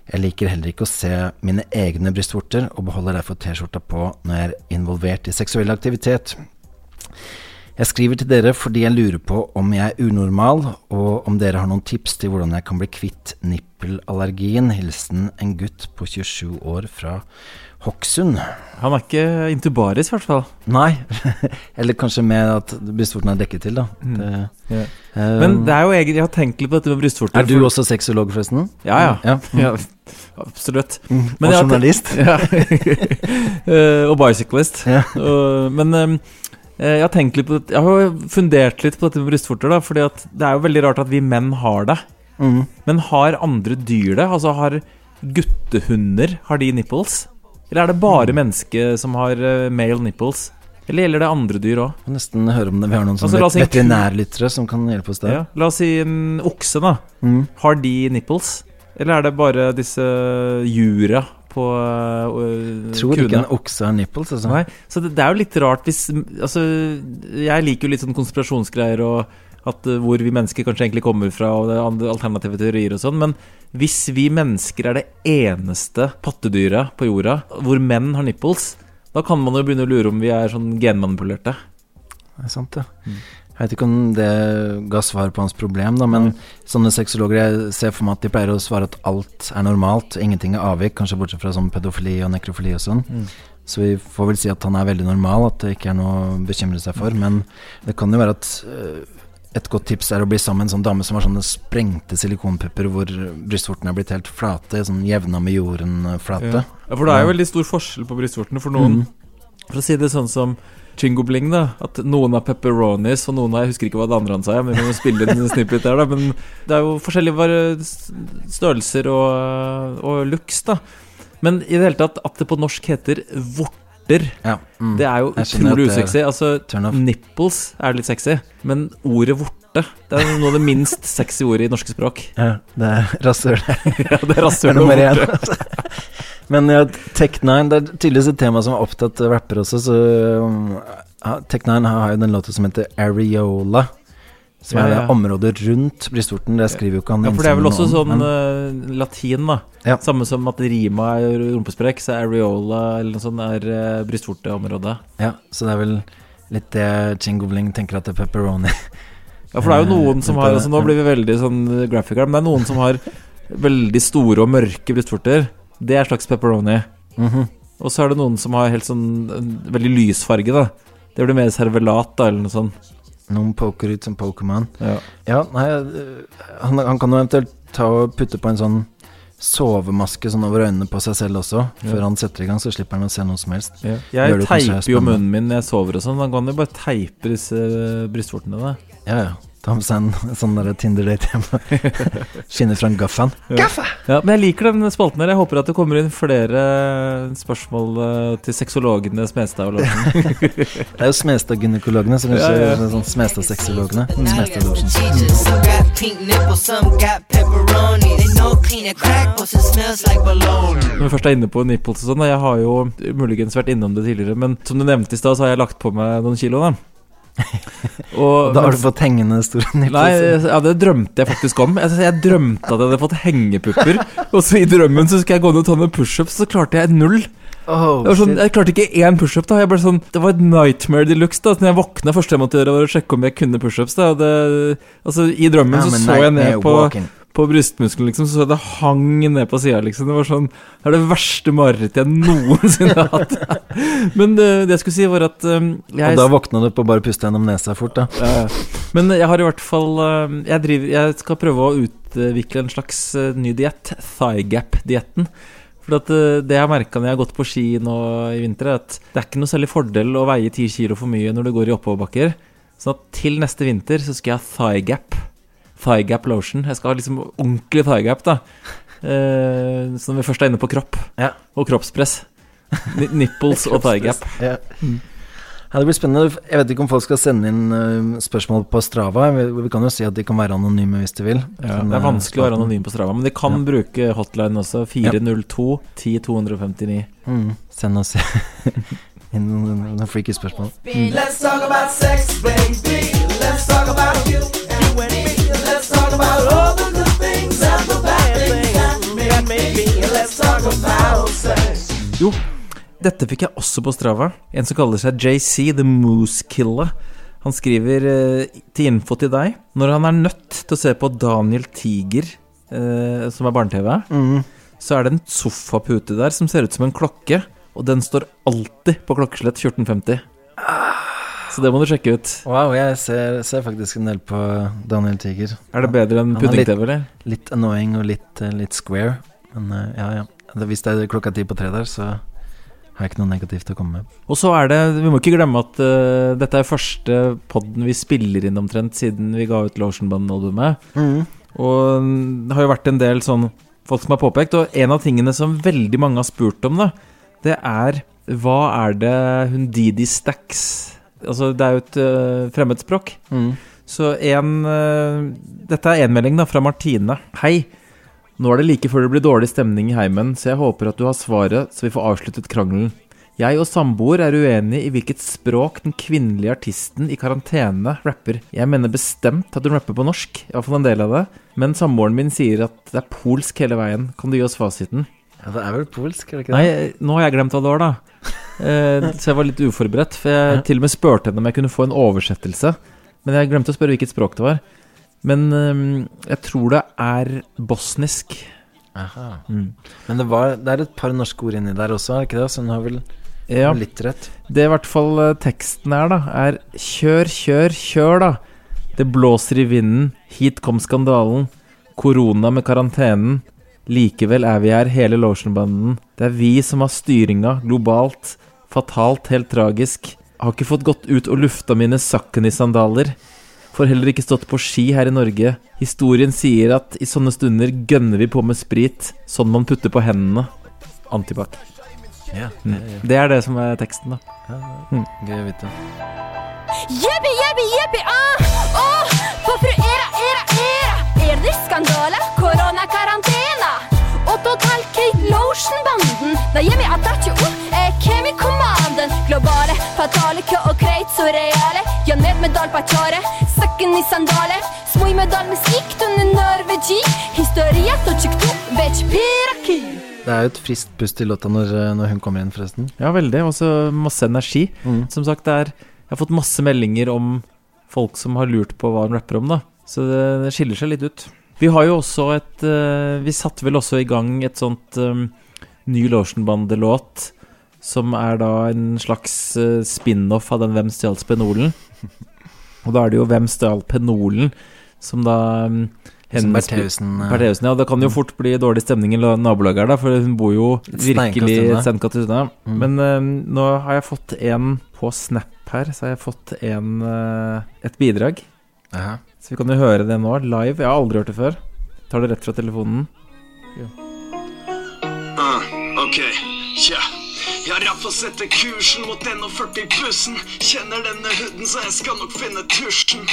Jeg liker heller ikke å se mine egne brystvorter, og beholder derfor T-skjorta på når jeg er involvert i seksuell aktivitet. Jeg skriver til dere fordi jeg lurer på om jeg er unormal, og om dere har noen tips til hvordan jeg kan bli kvitt nippelallergien. Hilsen en gutt på 27 år fra Hokksund. Han er ikke intubaris, i hvert fall. Nei, eller kanskje med at brystvorten er dekket til, da. Mm. Det, yeah. eh, Men det er jo egentlig Jeg har tenkt litt på dette med brystvorter. Er du også sexolog, forresten? Ja, ja. Ja. ja absolutt. Mm. Og journalist. Ja. Eh, og bicyclist. Og- men eh, jeg har tenkt litt på det Jeg har fundert litt på dette med brystvorter, da. Fordi det er jo veldig rart at vi menn har det. Mhm. Men har andre dyr det? Altså har guttehunder Har de nipples? Eller er det bare mennesker som har eh, male nipples? Eller gjelder det andre dyr òg? Nesten høre om det. Vi har noen Altså, si veterinærlyttere som kan hjelpe oss der. Ja, la oss si en okse, da. Mm. Har de nipples? Eller er det bare disse jura på uh, Tror ikke en okse har nipples, altså. Nei, så det, det er jo litt rart hvis Altså, jeg liker jo litt sånn konspirasjonsgreier og at hvor vi mennesker kanskje egentlig kommer fra, og det er alternative teorier og sånn, men hvis vi mennesker er det eneste pattedyret på jorda hvor menn har nipples, da kan man jo begynne å lure om vi er sånn genmanipulerte. Det er sant, det. Jeg vet ikke om det ga svar på hans problem, da, men sånne sexologer jeg ser for meg at de pleier å svare at alt er normalt, ingenting er avvik, kanskje bortsett fra sånn pedofili og nekrofili og sånn. Mm. Så vi får vel si at han er veldig normal, at det ikke er noe å bekymre seg for. Men det kan jo være at øh, et godt tips er å bli sammen med en sånn dame som har sånne sprengte silikonpupper hvor brystvortene er blitt helt flate, sånn jevna med jorden-flate. Ja. ja, for det er jo veldig stor forskjell på brystvortene. For noen, Mm. for å si det sånn som Chingo Bling, da. At noen har pepperonis, og noen har Jeg husker ikke hva det andre han sa, men vi må spille inn en snippet der, da. Men det er jo forskjellige størrelser og, og looks, da. Men i det hele tatt, at det på norsk heter vorter, Ja, mm. det er jo utrolig usexy. Altså, nipples er litt sexy, men ordet vorte det er noe av det minst sexy ordet i norske språk. Ja, det er rasshøl. ja, det er rasshøl nummer én. Men ja, Tech9 Det er tydeligvis et tema som har opptatt rappere også. Så um, ja, Tech9 har jo den låta som heter Areola. Som Ja, er det ja. området rundt brystvorten. Det skriver jo ikke han Ja, for det er vel også noen, sånn men- eh, latin, da. Ja. Samme som at rima er rumpesprekk, så areola eller noe sånt er uh, brystvorteområdet. Ja, så det er vel litt det Chingobling tenker at det er pepperoni. Ja, for det er jo noen som Eh, har altså, Nå blir vi veldig sånn graphic men det er noen som har veldig store og mørke brystvorter. Det er slags pepperoni. Mhm. Og så er det noen som har helt sånn veldig lys farge, da. Det blir mer servelat, da, eller noe sånt. Noen poker ut som Pokémon. Ja. Ja, nei, han, han kan jo eventuelt ta og putte på en sånn sovemaske sånn over øynene på seg selv også. Ja. Før han setter i gang, så slipper han å se noe som helst. Ja. Jeg teiper jo munnen min når jeg sover og sånn. Da kan jo bare teipe disse brystvortene. Da. Ja, ja. Ta med seg en sånn der Tinder-date hjem. Skinner fra gaffan. Gaffa! Ja, men jeg liker den spalten her. Jeg håper at det kommer inn flere spørsmål eh, til sexologene Smestad og Larsen. Det er jo Smestad-gynekologene, så kanskje Ja, ja. sånn Smestad-sexologene. Smestad. Når vi først er inne på nipples og sånn, jeg har jo muligens vært innom det tidligere, men som du nevnte i stad, så har jeg lagt på meg noen kilo, da. Og, Da har du fått hengende store nipples. Nei, ja, det drømte jeg faktisk om. Jeg, jeg drømte at jeg hadde fått hengepupper, og så i drømmen så skulle jeg gå ned og ta noen pushups, så klarte jeg null. det var sånn, jeg klarte ikke én pushup. da Jeg ble sånn, Det var et nightmare de luxe. da når jeg våkna, første jeg måtte gjøre, var å sjekke om jeg kunne pushups. Altså I drømmen så så jeg ned på, walking. På brystmuskelen, liksom. Så det hang ned på sida, liksom. Det var sånn Det er det verste marerittet jeg noensinne har hatt. Men det, det jeg skulle si, var at um, jeg Og da våkna du på å bare puste gjennom nesa fort, da. ja. Men jeg har i hvert fall um, jeg, driver, jeg skal prøve å utvikle en slags uh, ny diett. Thigh gap-dietten. For uh, det jeg har merka når jeg har gått på ski nå i vinter, er at det er ikke noe særlig fordel å veie 10 kilo for mye når du går i oppoverbakker. Så at til neste vinter så skal jeg ha thigh gap. Thigh gap lotion. Jeg skal ha liksom ordentlig thigh gap, da. Eh, så når vi først er inne på kropp ja. og kroppspress. Nipples og thigh gap. Ja. Ja, det blir spennende. Jeg vet ikke om folk skal sende inn eh, spørsmål på Strava. Vi, kan jo si at de kan være anonyme hvis de vil. Ja, det er eh, vanskelig å være anonym på Strava, men de kan bruke hotline også. 402 10 259. Mm. Send oss inn noen, noen freaky spørsmål. Let's Jo, dette fikk jeg også på Strava. En som kaller seg JC, The Moose Killer. Han skriver eh, til info til deg Når han er nødt til å se på Daniel Tiger, eh, som er barne-TV, mm. så er det en sofapute der som ser ut som en klokke, og den står alltid på klokkeslett 1450. Så det må du sjekke ut. Wow, jeg ser, ser faktisk en del på Daniel Tiger. Er det bedre enn pudding-TV, eller? litt, litt annoying og litt, eh, litt square. Men eh, ja, ja. Hvis det er klokka ti på tre der, så har jeg ikke noe negativt å komme med. Og så er det, vi må ikke glemme at uh, dette er første podden vi spiller inn omtrent siden vi ga ut Lotion Band-albumet. Mm. Og mm, det har jo vært en del sånn folk som har påpekt, og en av tingene som veldig mange har spurt om, da, det er hva er det hun Didi Stacks Altså, det er jo et uh, fremmedspråk. Mm. Så en uh, Dette er en melding da, fra Martine. Hei. Nå er det like før det blir dårlig stemning i heimen, så jeg håper at du har svaret, så vi får avsluttet krangelen. Jeg og samboer er uenige i hvilket språk den kvinnelige artisten i karantene rapper. Jeg mener bestemt at hun rapper på norsk, iallfall en del av det, men samboeren min sier at det er polsk hele veien. Kan du gi oss fasiten? Ja, det er vel polsk, er det ikke Nei, nå har jeg glemt hva det var, da. Eh, så jeg var litt uforberedt, for jeg til og med spurte henne om jeg kunne få en oversettelse. Men jeg glemte å spørre hvilket språk det var. Men eh, jeg tror det er bosnisk. Aha. Mm. Men det, var, det er et par norske ord inni der også, er ikke det? Så hun har vel Ja. litt rett. Det i hvert fall eh, teksten er, da, er Kjør, kjør, kjør, da. Det blåser i vinden. Hit kom skandalen. Korona med karantenen. Likevel er vi her, hele Lotionbanden. Det er vi som har styringa globalt. Fatalt, helt tragisk. Har ikke fått gått ut og lufta mine Sakkenis-sandaler. Får heller ikke stått på ski her i Norge. Historien sier at i sånne stunder gønner vi på med sprit, sånn man putter på hendene. Antibac. Ja, ja, det- Det er det som er teksten, da. Mm. Gøy å vite. Jebbi, jebbi, jebbi, ah, åh, for fru Era, Era, Era. Er det skandale? Koronakarantene. Og total Kate Lotion-banden. Da gir vi ikke opp, er Kemi-kommanden. Globale, fatale, kø og kreit så reale. Ja, ned med dal på kjøret, i sandaler. Smoj med dal musikk, tunne Norvegi. Historia to tjukk to, već piraki. Det er jo et friskt pust i låta når, eh, når hun kommer inn, forresten. Ja, veldig. Og så masse energi. Som sagt, det er, jeg har fått masse meldinger om folk som har lurt på hva hun rapper om, da. Så det, det skiller seg litt ut. Vi har jo også et eh, Vi satte vel også i gang et sånt um, ny Lotionbande-låt. Som er da en slags eh, spin-off av den Hvem stjal spenolen? Og da er det jo Hvem stjal penolen? Som da um, Som Bertheussen, eh, Bertheussen, ja. Det kan jo fort bli dårlig stemning i la- nabolaget her, da, for hun bor jo virkelig et steinkast unna. Mm. Men uh, nå har jeg fått en på Snap her, så har jeg fått en, uh, et bidrag. Aha. Så vi kan jo høre det nå, live. Jeg har aldri hørt det før. Tar det rett fra telefonen. Ah, ok, tja. Jeg har iallfall setter kursen mot 41-bussen. Kjenner denne huden, så jeg skal nok finne tusjen.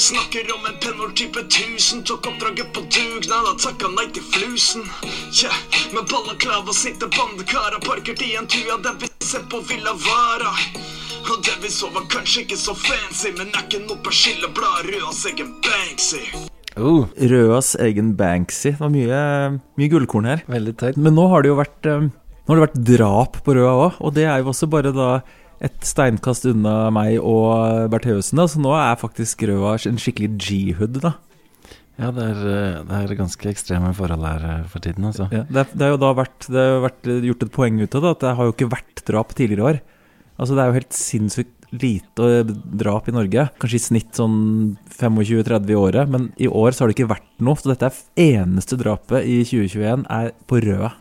Snakker om en pennord type 1000. Tok oppdraget på dugnad og takka nei til flusen. Tja, med balaklava sitter bandekara parkert i en tua der vi ser på Villa Vara. Og det vi så var kanskje ikke så fancy, men er ikke noe persilleblad, Røas egen Banksy. Røas egen Banksy. Det var mye, mye gullkorn her. Veldig teit. Men nå har det jo vært eh, Nå har det vært drap på Røa òg, og det er jo også bare da et steinkast unna meg og Bertheussen. Så nå er faktisk Røa en skikkelig G-hood, da. Ja, det er, det er ganske ekstreme forhold her eh, for tiden, altså. Ja, det, er, det har jo da vært, det har vært gjort et poeng ut av det, at det har jo ikke vært drap tidligere år. Altså Det er jo helt sinnssykt lite drap i Norge. Kanskje i snitt sånn 25-30 i året, men i år så har det ikke vært noe. Så dette er eneste drapet i 2021 er på Røa.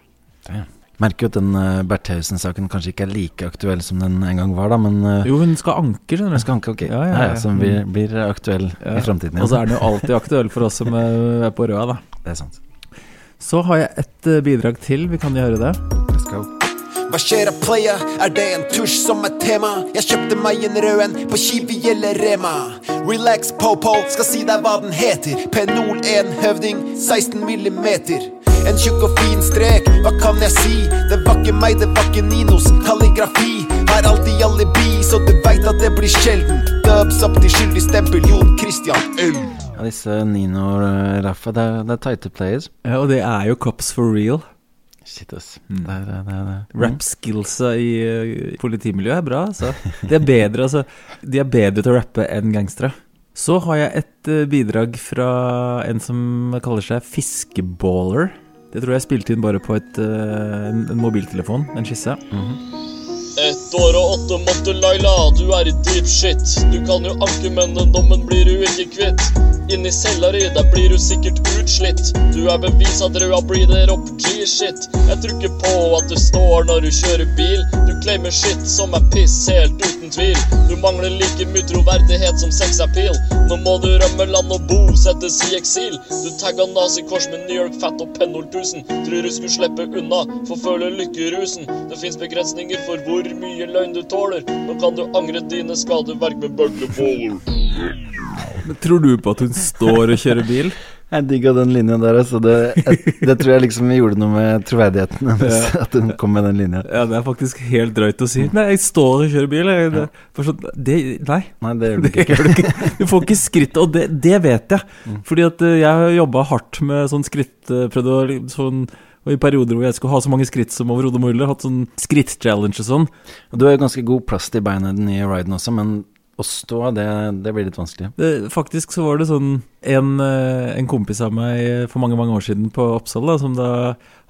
Merker jo at den uh, Bertheussen-saken kanskje ikke er like aktuell som den en gang var, da, men uh, Jo, hun skal anke, skjønner du. Hun skal anke, ok. Ja, ja, ja. Som blir, blir aktuell i framtiden. Og så er den jo alltid aktuell for oss som eh, er på røda, da. Det er sant. Så har jeg et bidrag til. Vi kan jo høre det. Let's go. Hva skjer av playa? Er det en tusj som er tema? Jeg kjøpte meg en rød en på Kiwi eller Rema. Relax, po-po, skal si deg hva den heter. Penol 1 høvding, 16 millimeter. En tjukk og fin strek, hva kan jeg si? Det var ikke meg, det var ikke Ninos kalligrafi. Har alltid alibi, så du veit at det blir sjelden. Dubs opp til skyldig stempel, Jon Christian L. Ja, disse Nino og uh, Raffa, det er, det er tighte players. Ja, og det er jo cops for real. Shit, ass. Det er, det er, det er. Rap skillsa i uh, politimiljøet er bra, altså. De er bedre, altså. De er bedre til å rappe enn gangstere. Så har jeg et uh, bidrag fra en som kaller seg Fiskeballer. Det tror jeg spilte inn bare på et, uh, en, en mobiltelefon, en skisse. Ett år og åtte måneder, Laila, du er i deep shit. Du kan jo anke, men den dommen blir du ikke kvitt. Inni cella di, der blir du sikkert utslitt. Du er bevis at røda breeder opp G-shit. Jeg tror ikke på at du står når du kjører bil. Du claimer shit som er piss, helt uten tvil. Du mangler like mye troverdighet som sexappeal. Nå må du rømme land og bosettes i eksil. Du tagga nazikors med New York Fat og Pennol 1000. Tror du skulle slippe unna, forfølge lykkerusen. Det fins begrensninger for hvor mye løgn du tåler. Nå kan du angre dine skadeverk med bøgleboller. Men tror du på at hun står og kjører bil? Jeg digga den linjen der, altså. Det, jeg, det tror jeg liksom gjorde noe med troverdigheten hennes, Ja. at hun kom med den linja. Ja, det er faktisk helt drøyt å si. Nei, jeg står og kjører bil. Jeg, det, for sånn, det, nei. Nei, det gjør du ikke. gjør du ikke. Du får ikke skritt, og det, det vet jeg. Fordi at eh, jeg har jobba hardt med sånn skritt. eh, Prøvd å li- sånn og i perioder hvor jeg skulle ha så mange skritt som overhodet mulig, hatt sånn skritt-challenge og sånn. Du har jo ganske god plass til beina i den nye riden også, men å stå, det, det blir litt vanskelig. Det, faktisk så var det sånn en, eh, en kompis av meg eh, for mange mange år siden på Oppsal, da, som da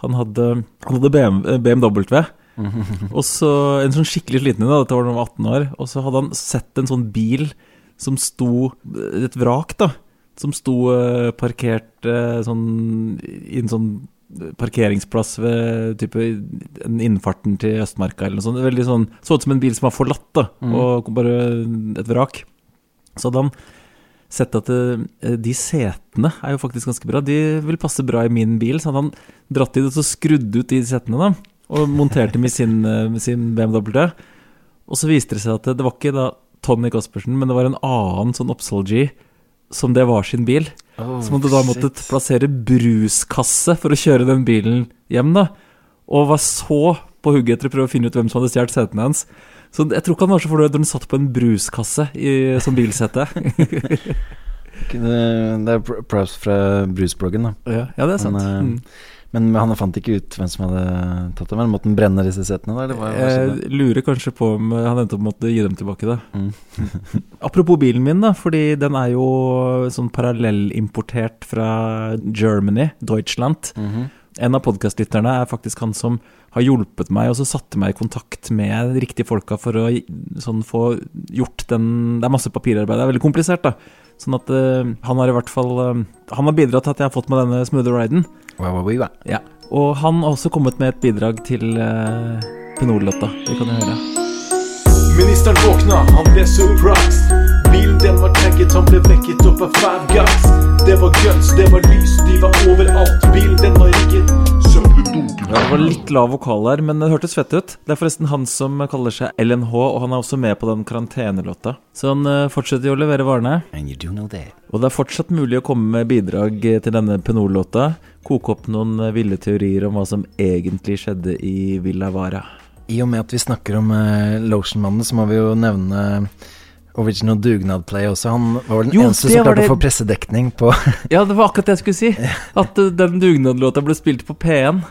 han hadde, han hadde BM, eh, BMW. og så en sånn skikkelig sliten en, dette var da han var 18 år, og så hadde han sett en sånn bil som sto Et vrak, da. Som sto parkert sånn i en sånn parkeringsplass ved type innfarten til Østmarka eller noe sånt. Veldig sånn, så ut som en bil som var forlatt, da, Mm. og bare et vrak. Så hadde han sett at eh, de setene er jo faktisk ganske bra. De vil passe bra i min bil, så hadde han dratt i det og skrudd ut de setene, da. Og monterte dem i sin, eh, sin BMW. Og så viste det seg at det var ikke da Tony Caspersen, men det var en annen sånn Oppsal G som det var sin bil. Oh, som hadde da måttet plassere bruskasse for å kjøre den bilen hjem, da. Og var så på hugget etter å prøve å finne ut hvem som hadde stjålet setene hans. Så jeg tror ikke han var så fornøyd når han satt på en bruskasse i, som bilsete. Det, er pr- props fra Bruce-bloggen, da. Ja, ja, det er sant. Men, eh, Mm. Men han fant ikke ut hvem som hadde tatt dem. Men måtte han brenne disse setene, da? Eller hva? Jeg lurer kanskje på om han endte opp med å gi dem tilbake, da. Mm. Apropos bilen min, da, fordi den er jo sånn parallellimportert fra Germany, Deutschland. Mhm. En av podkastlytterne er faktisk han som har hjulpet meg, og så satte meg i kontakt med de riktige folka for å sånn, få gjort den Det er masse papirarbeid, det er veldig komplisert, da. Sånn at uh, han har i hvert fall uh, Han har bidratt til at jeg har fått med denne smoother riden. Wow, wow, wow. Ja. Og han har også kommet med et bidrag til uh, Pinol-låta. Vi kan høre. Ministeren våkna, han ble surprised. Bilen den var tagget, han ble vekket opp av five guys. Det var guns, det var lys, de var overalt. Bilen den var rigget. Ja, det var litt lav vokal her, men det hørtes fett ut. Det er forresten han som kaller seg LNH, og han er også med på den karantenelåta. Så han eh, fortsetter jo å levere varene. Og det er fortsatt mulig å komme med bidrag eh, til denne Penol-låta. Koke opp noen eh, ville teorier om hva som egentlig skjedde i Villa Vara. I og med at vi snakker om uh, Lotionmannen, så må vi jo nevne Original Dugnad-play også. Han var vel den Jo, eneste som klarte det- å få pressedekning på Ja, det var akkurat det jeg skulle si. At uh, den dugnadlåta ble spilt på P1.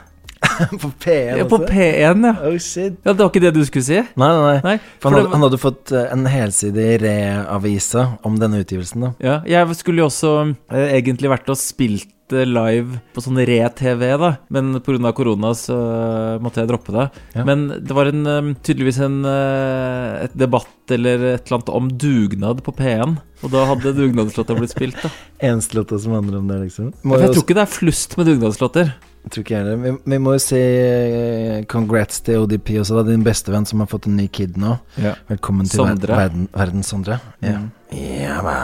på P1 Ja, på også? P1, ja. Oh shit. Ja, Det var ikke det du skulle si? Nei, nei, nei. for han, det han hadde fått eh, en helside i Re-avisa om denne utgivelsen, da. Ja, jeg skulle jo også eh, egentlig vært og spilt live på sånn re-TV, da. Men pga. korona så eh, måtte jeg droppe det. Ja. Men det var en, eh, tydeligvis en eh, et debatt eller et eller annet om dugnad på P1. Og da hadde dugnadslåta blitt spilt, da. Eneste låta som handler om det, liksom. For jeg tror ikke det er flust med dugnadslåter. Jeg tror ikke jeg heller. Vi, vi må jo si eh, congrats til ODP også, da. Din bestevenn som har fått en ny kid nå. Ja. Velkommen til Sondre. verden, verden, Sondre. Ja. Mm. Ja.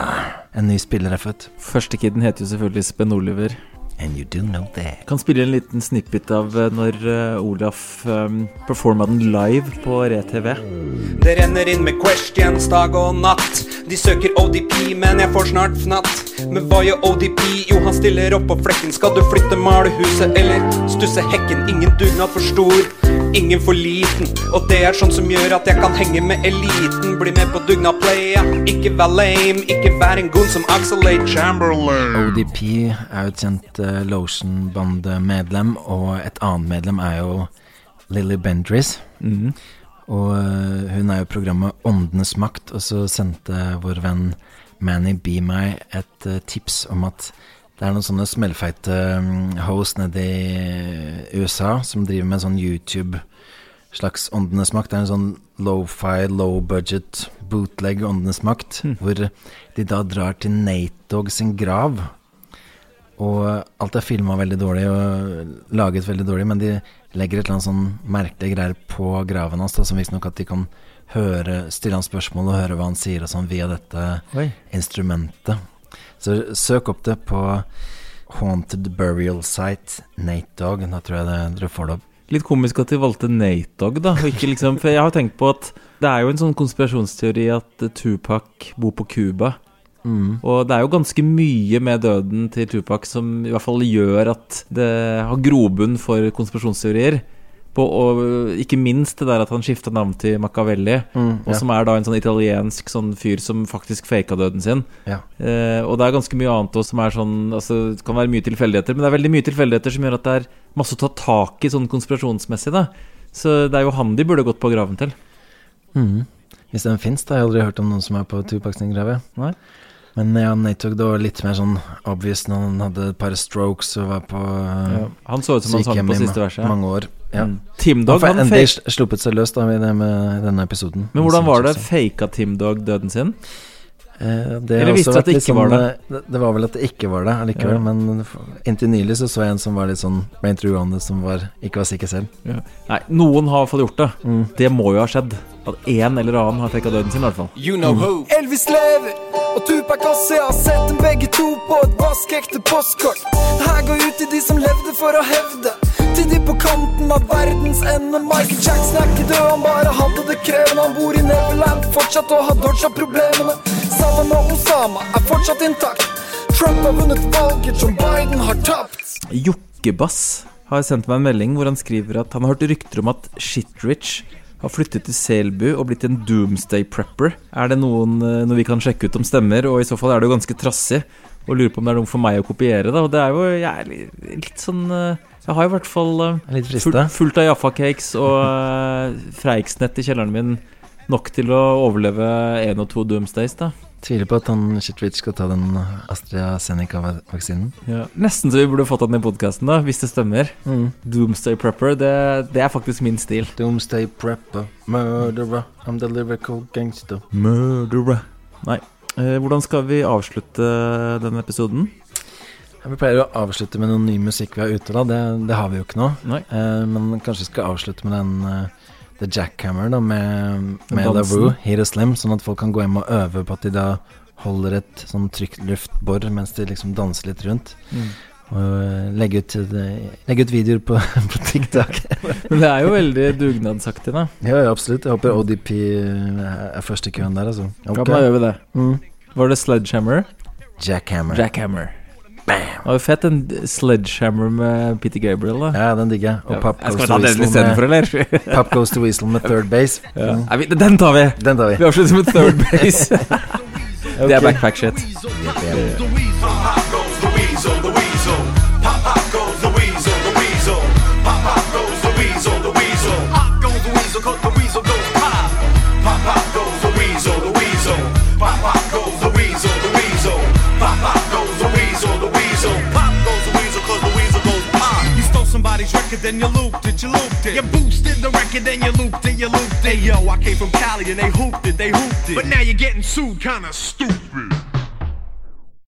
En ny spiller er født. Første kiden heter jo selvfølgelig Spen Oliver. And you do know that. Kan spille en liten snippet av eh, når eh, Olaf um, performa den live på Re-TV. Det renner inn med questions dag og natt. De søker ODP, men jeg får snart fnatt. Men hva gjør ODP? Jo, han stiller opp på flekken. Skal du flytte malehuset eller stusse hekken? Ingen dugnad for stor, ingen for liten. Og det er sånn som gjør at jeg kan henge med eliten. Bli med på dugnadplaya. Ikke vær lame, ikke vær en gon som Axelay Chamberlain. ODP er jo et kjent uh, Lotion-bandemedlem, og et annet medlem er jo Lily Bendriss. Mm. Og eh, hun er jo programmet Åndenes makt, og så sendte vår venn Manny Be meg et eh, tips om at det er noen sånne smellfeite um, host nede i USA som driver med en sånn YouTube slags Åndenes makt. Det er en sånn low-fi, low budget bootleg Åndenes makt, hvor de da drar til Nate Dogg sin grav. Og alt er filma veldig dårlig og laget veldig dårlig, men de legger et eller annet sånn merkelige greier på graven hans, da, som visstnok at de kan høre, stille han spørsmål og høre hva han sier og sånn via dette Oi. instrumentet. Så søk opp det på Haunted Burial Site, Nate Dog. Da tror jeg dere får det opp. Litt komisk at de valgte Nate Dog, da. Liksom, for jeg har tenkt på at det er jo en sånn konspirasjonsteori at Tupac bor på Cuba. Mm. Og det er jo ganske mye med døden til Tupac som i hvert fall gjør at det har grobunn for konspirasjonsteorier. På, og ikke minst det der at han skifta navn til Machiavelli, Mm, og som er da en sånn italiensk sånn fyr som faktisk faka døden sin. Ja. Eh, og det er ganske mye annet også som er sånn altså, Det kan være mye tilfeldigheter, men det er veldig mye tilfeldigheter som gjør at det er masse å ta tak i sånn konspirasjonsmessig. da Så det er jo han de burde gått på graven til. Mm. Hvis den fins, da. Jeg har aldri hørt om noen som er på Tupac sin grave. Nei. Men ja, Nate Dogg, det var litt mer sånn obvious når han hadde et par strokes og var på uh, Ja, han så ut som han sang på siste verset, ja. Mange år. Ja. Mm. Tim Dog, Han han endelig sluppet seg løs da i det med denne episoden. Men hvordan var det? Faka Tim Dog døden sin? Eh, det Eller visste du at det ikke var sånn, det? eh, det? Det var vel at det ikke var det allikevel, Ja. men inntil nylig så så jeg en som var litt sånn rent truende, som var, ikke var sikker selv. Ja. Nei, noen har fall gjort det. Mm. Det må jo ha skjedd. At en eller annen har fekka døden sin, i hvert fall. You know who. Elvis lever, og Tupac også. Jeg har sett dem begge to på et vaskeekte postkort. Her går ut til de som levde for å hevde. Til de på kanten av verdens ende. Michael Jackson er ikke død, han bare hadde det krevende. Han bor i Neverland fortsatt og har dodga problemene. Saddam og Osama er fortsatt intakt. Trump har vunnet valget, John Biden har tapt. Jokkebass har sendt meg en melding hvor han skriver at han har hørt rykter om at Shitrich har flyttet til Selbu og blitt en doomsday prepper. Er det noen, eh, noe vi kan sjekke ut om stemmer? Og i så fall er det jo ganske trassig. Og lurer på om det er noe for meg å kopiere. da Og det er jo jeg er litt sånn eh, Jeg har i hvert fall eh, Litt full, fullt av Jaffa-cakes og uh, Freiksnett i kjelleren min nok til å overleve én og to doomsdays, da. Tviler på at han Shitrich skal ta den AstraZeneca-vaksinen. Ja. Nesten så vi burde fått den i podkasten, hvis det stemmer. Mm. Doomsday Prepper, det, det er faktisk min stil. Doomsday prepper, murderer, I'm the lyrical gangster. Murderer. Nei. Eh, hvordan skal vi avslutte denne episoden? Vi pleier å avslutte med noe ny musikk vi har ute, da. Det, det har vi jo ikke nå. Eh, men kanskje vi skal avslutte med den eh, The Jackhammer, da, med, med. LaRue, Hit og Slim, sånn at folk kan gå hjem og øve på at de da holder et sånn trygt luftbor mens de liksom danser litt rundt. Mm. Og eh, legge ut, legge ut videoer på, på TikTok. Men det er jo veldig dugnadsaktig, da. Ja, ja, absolutt. Jeg håper ODP er først i køen der, altså. Ja, da gjør vi det. Mm. Var det Sledgehammer? Jackhammer. Jackhammer. Det var jo fett, en Sledgehammer med Peter Gabriel, da. Ja, den digger jeg. Og Ja, Pop jeg Goes skal to ta den Weasel istedenfor, med- eller? Pop Goes to Weasel med third base. Ja. Ja, Nei, vi- den tar vi! Den tar vi. Vi avslutter med third base. Det er backpack shit. Pop, pop record, then you looped it, you looped it. You boosted the record, then you looped it, you looped it. Hey yo, I came from Cali and they hooped it, they hooped it. But now you're getting sued, kinda stupid.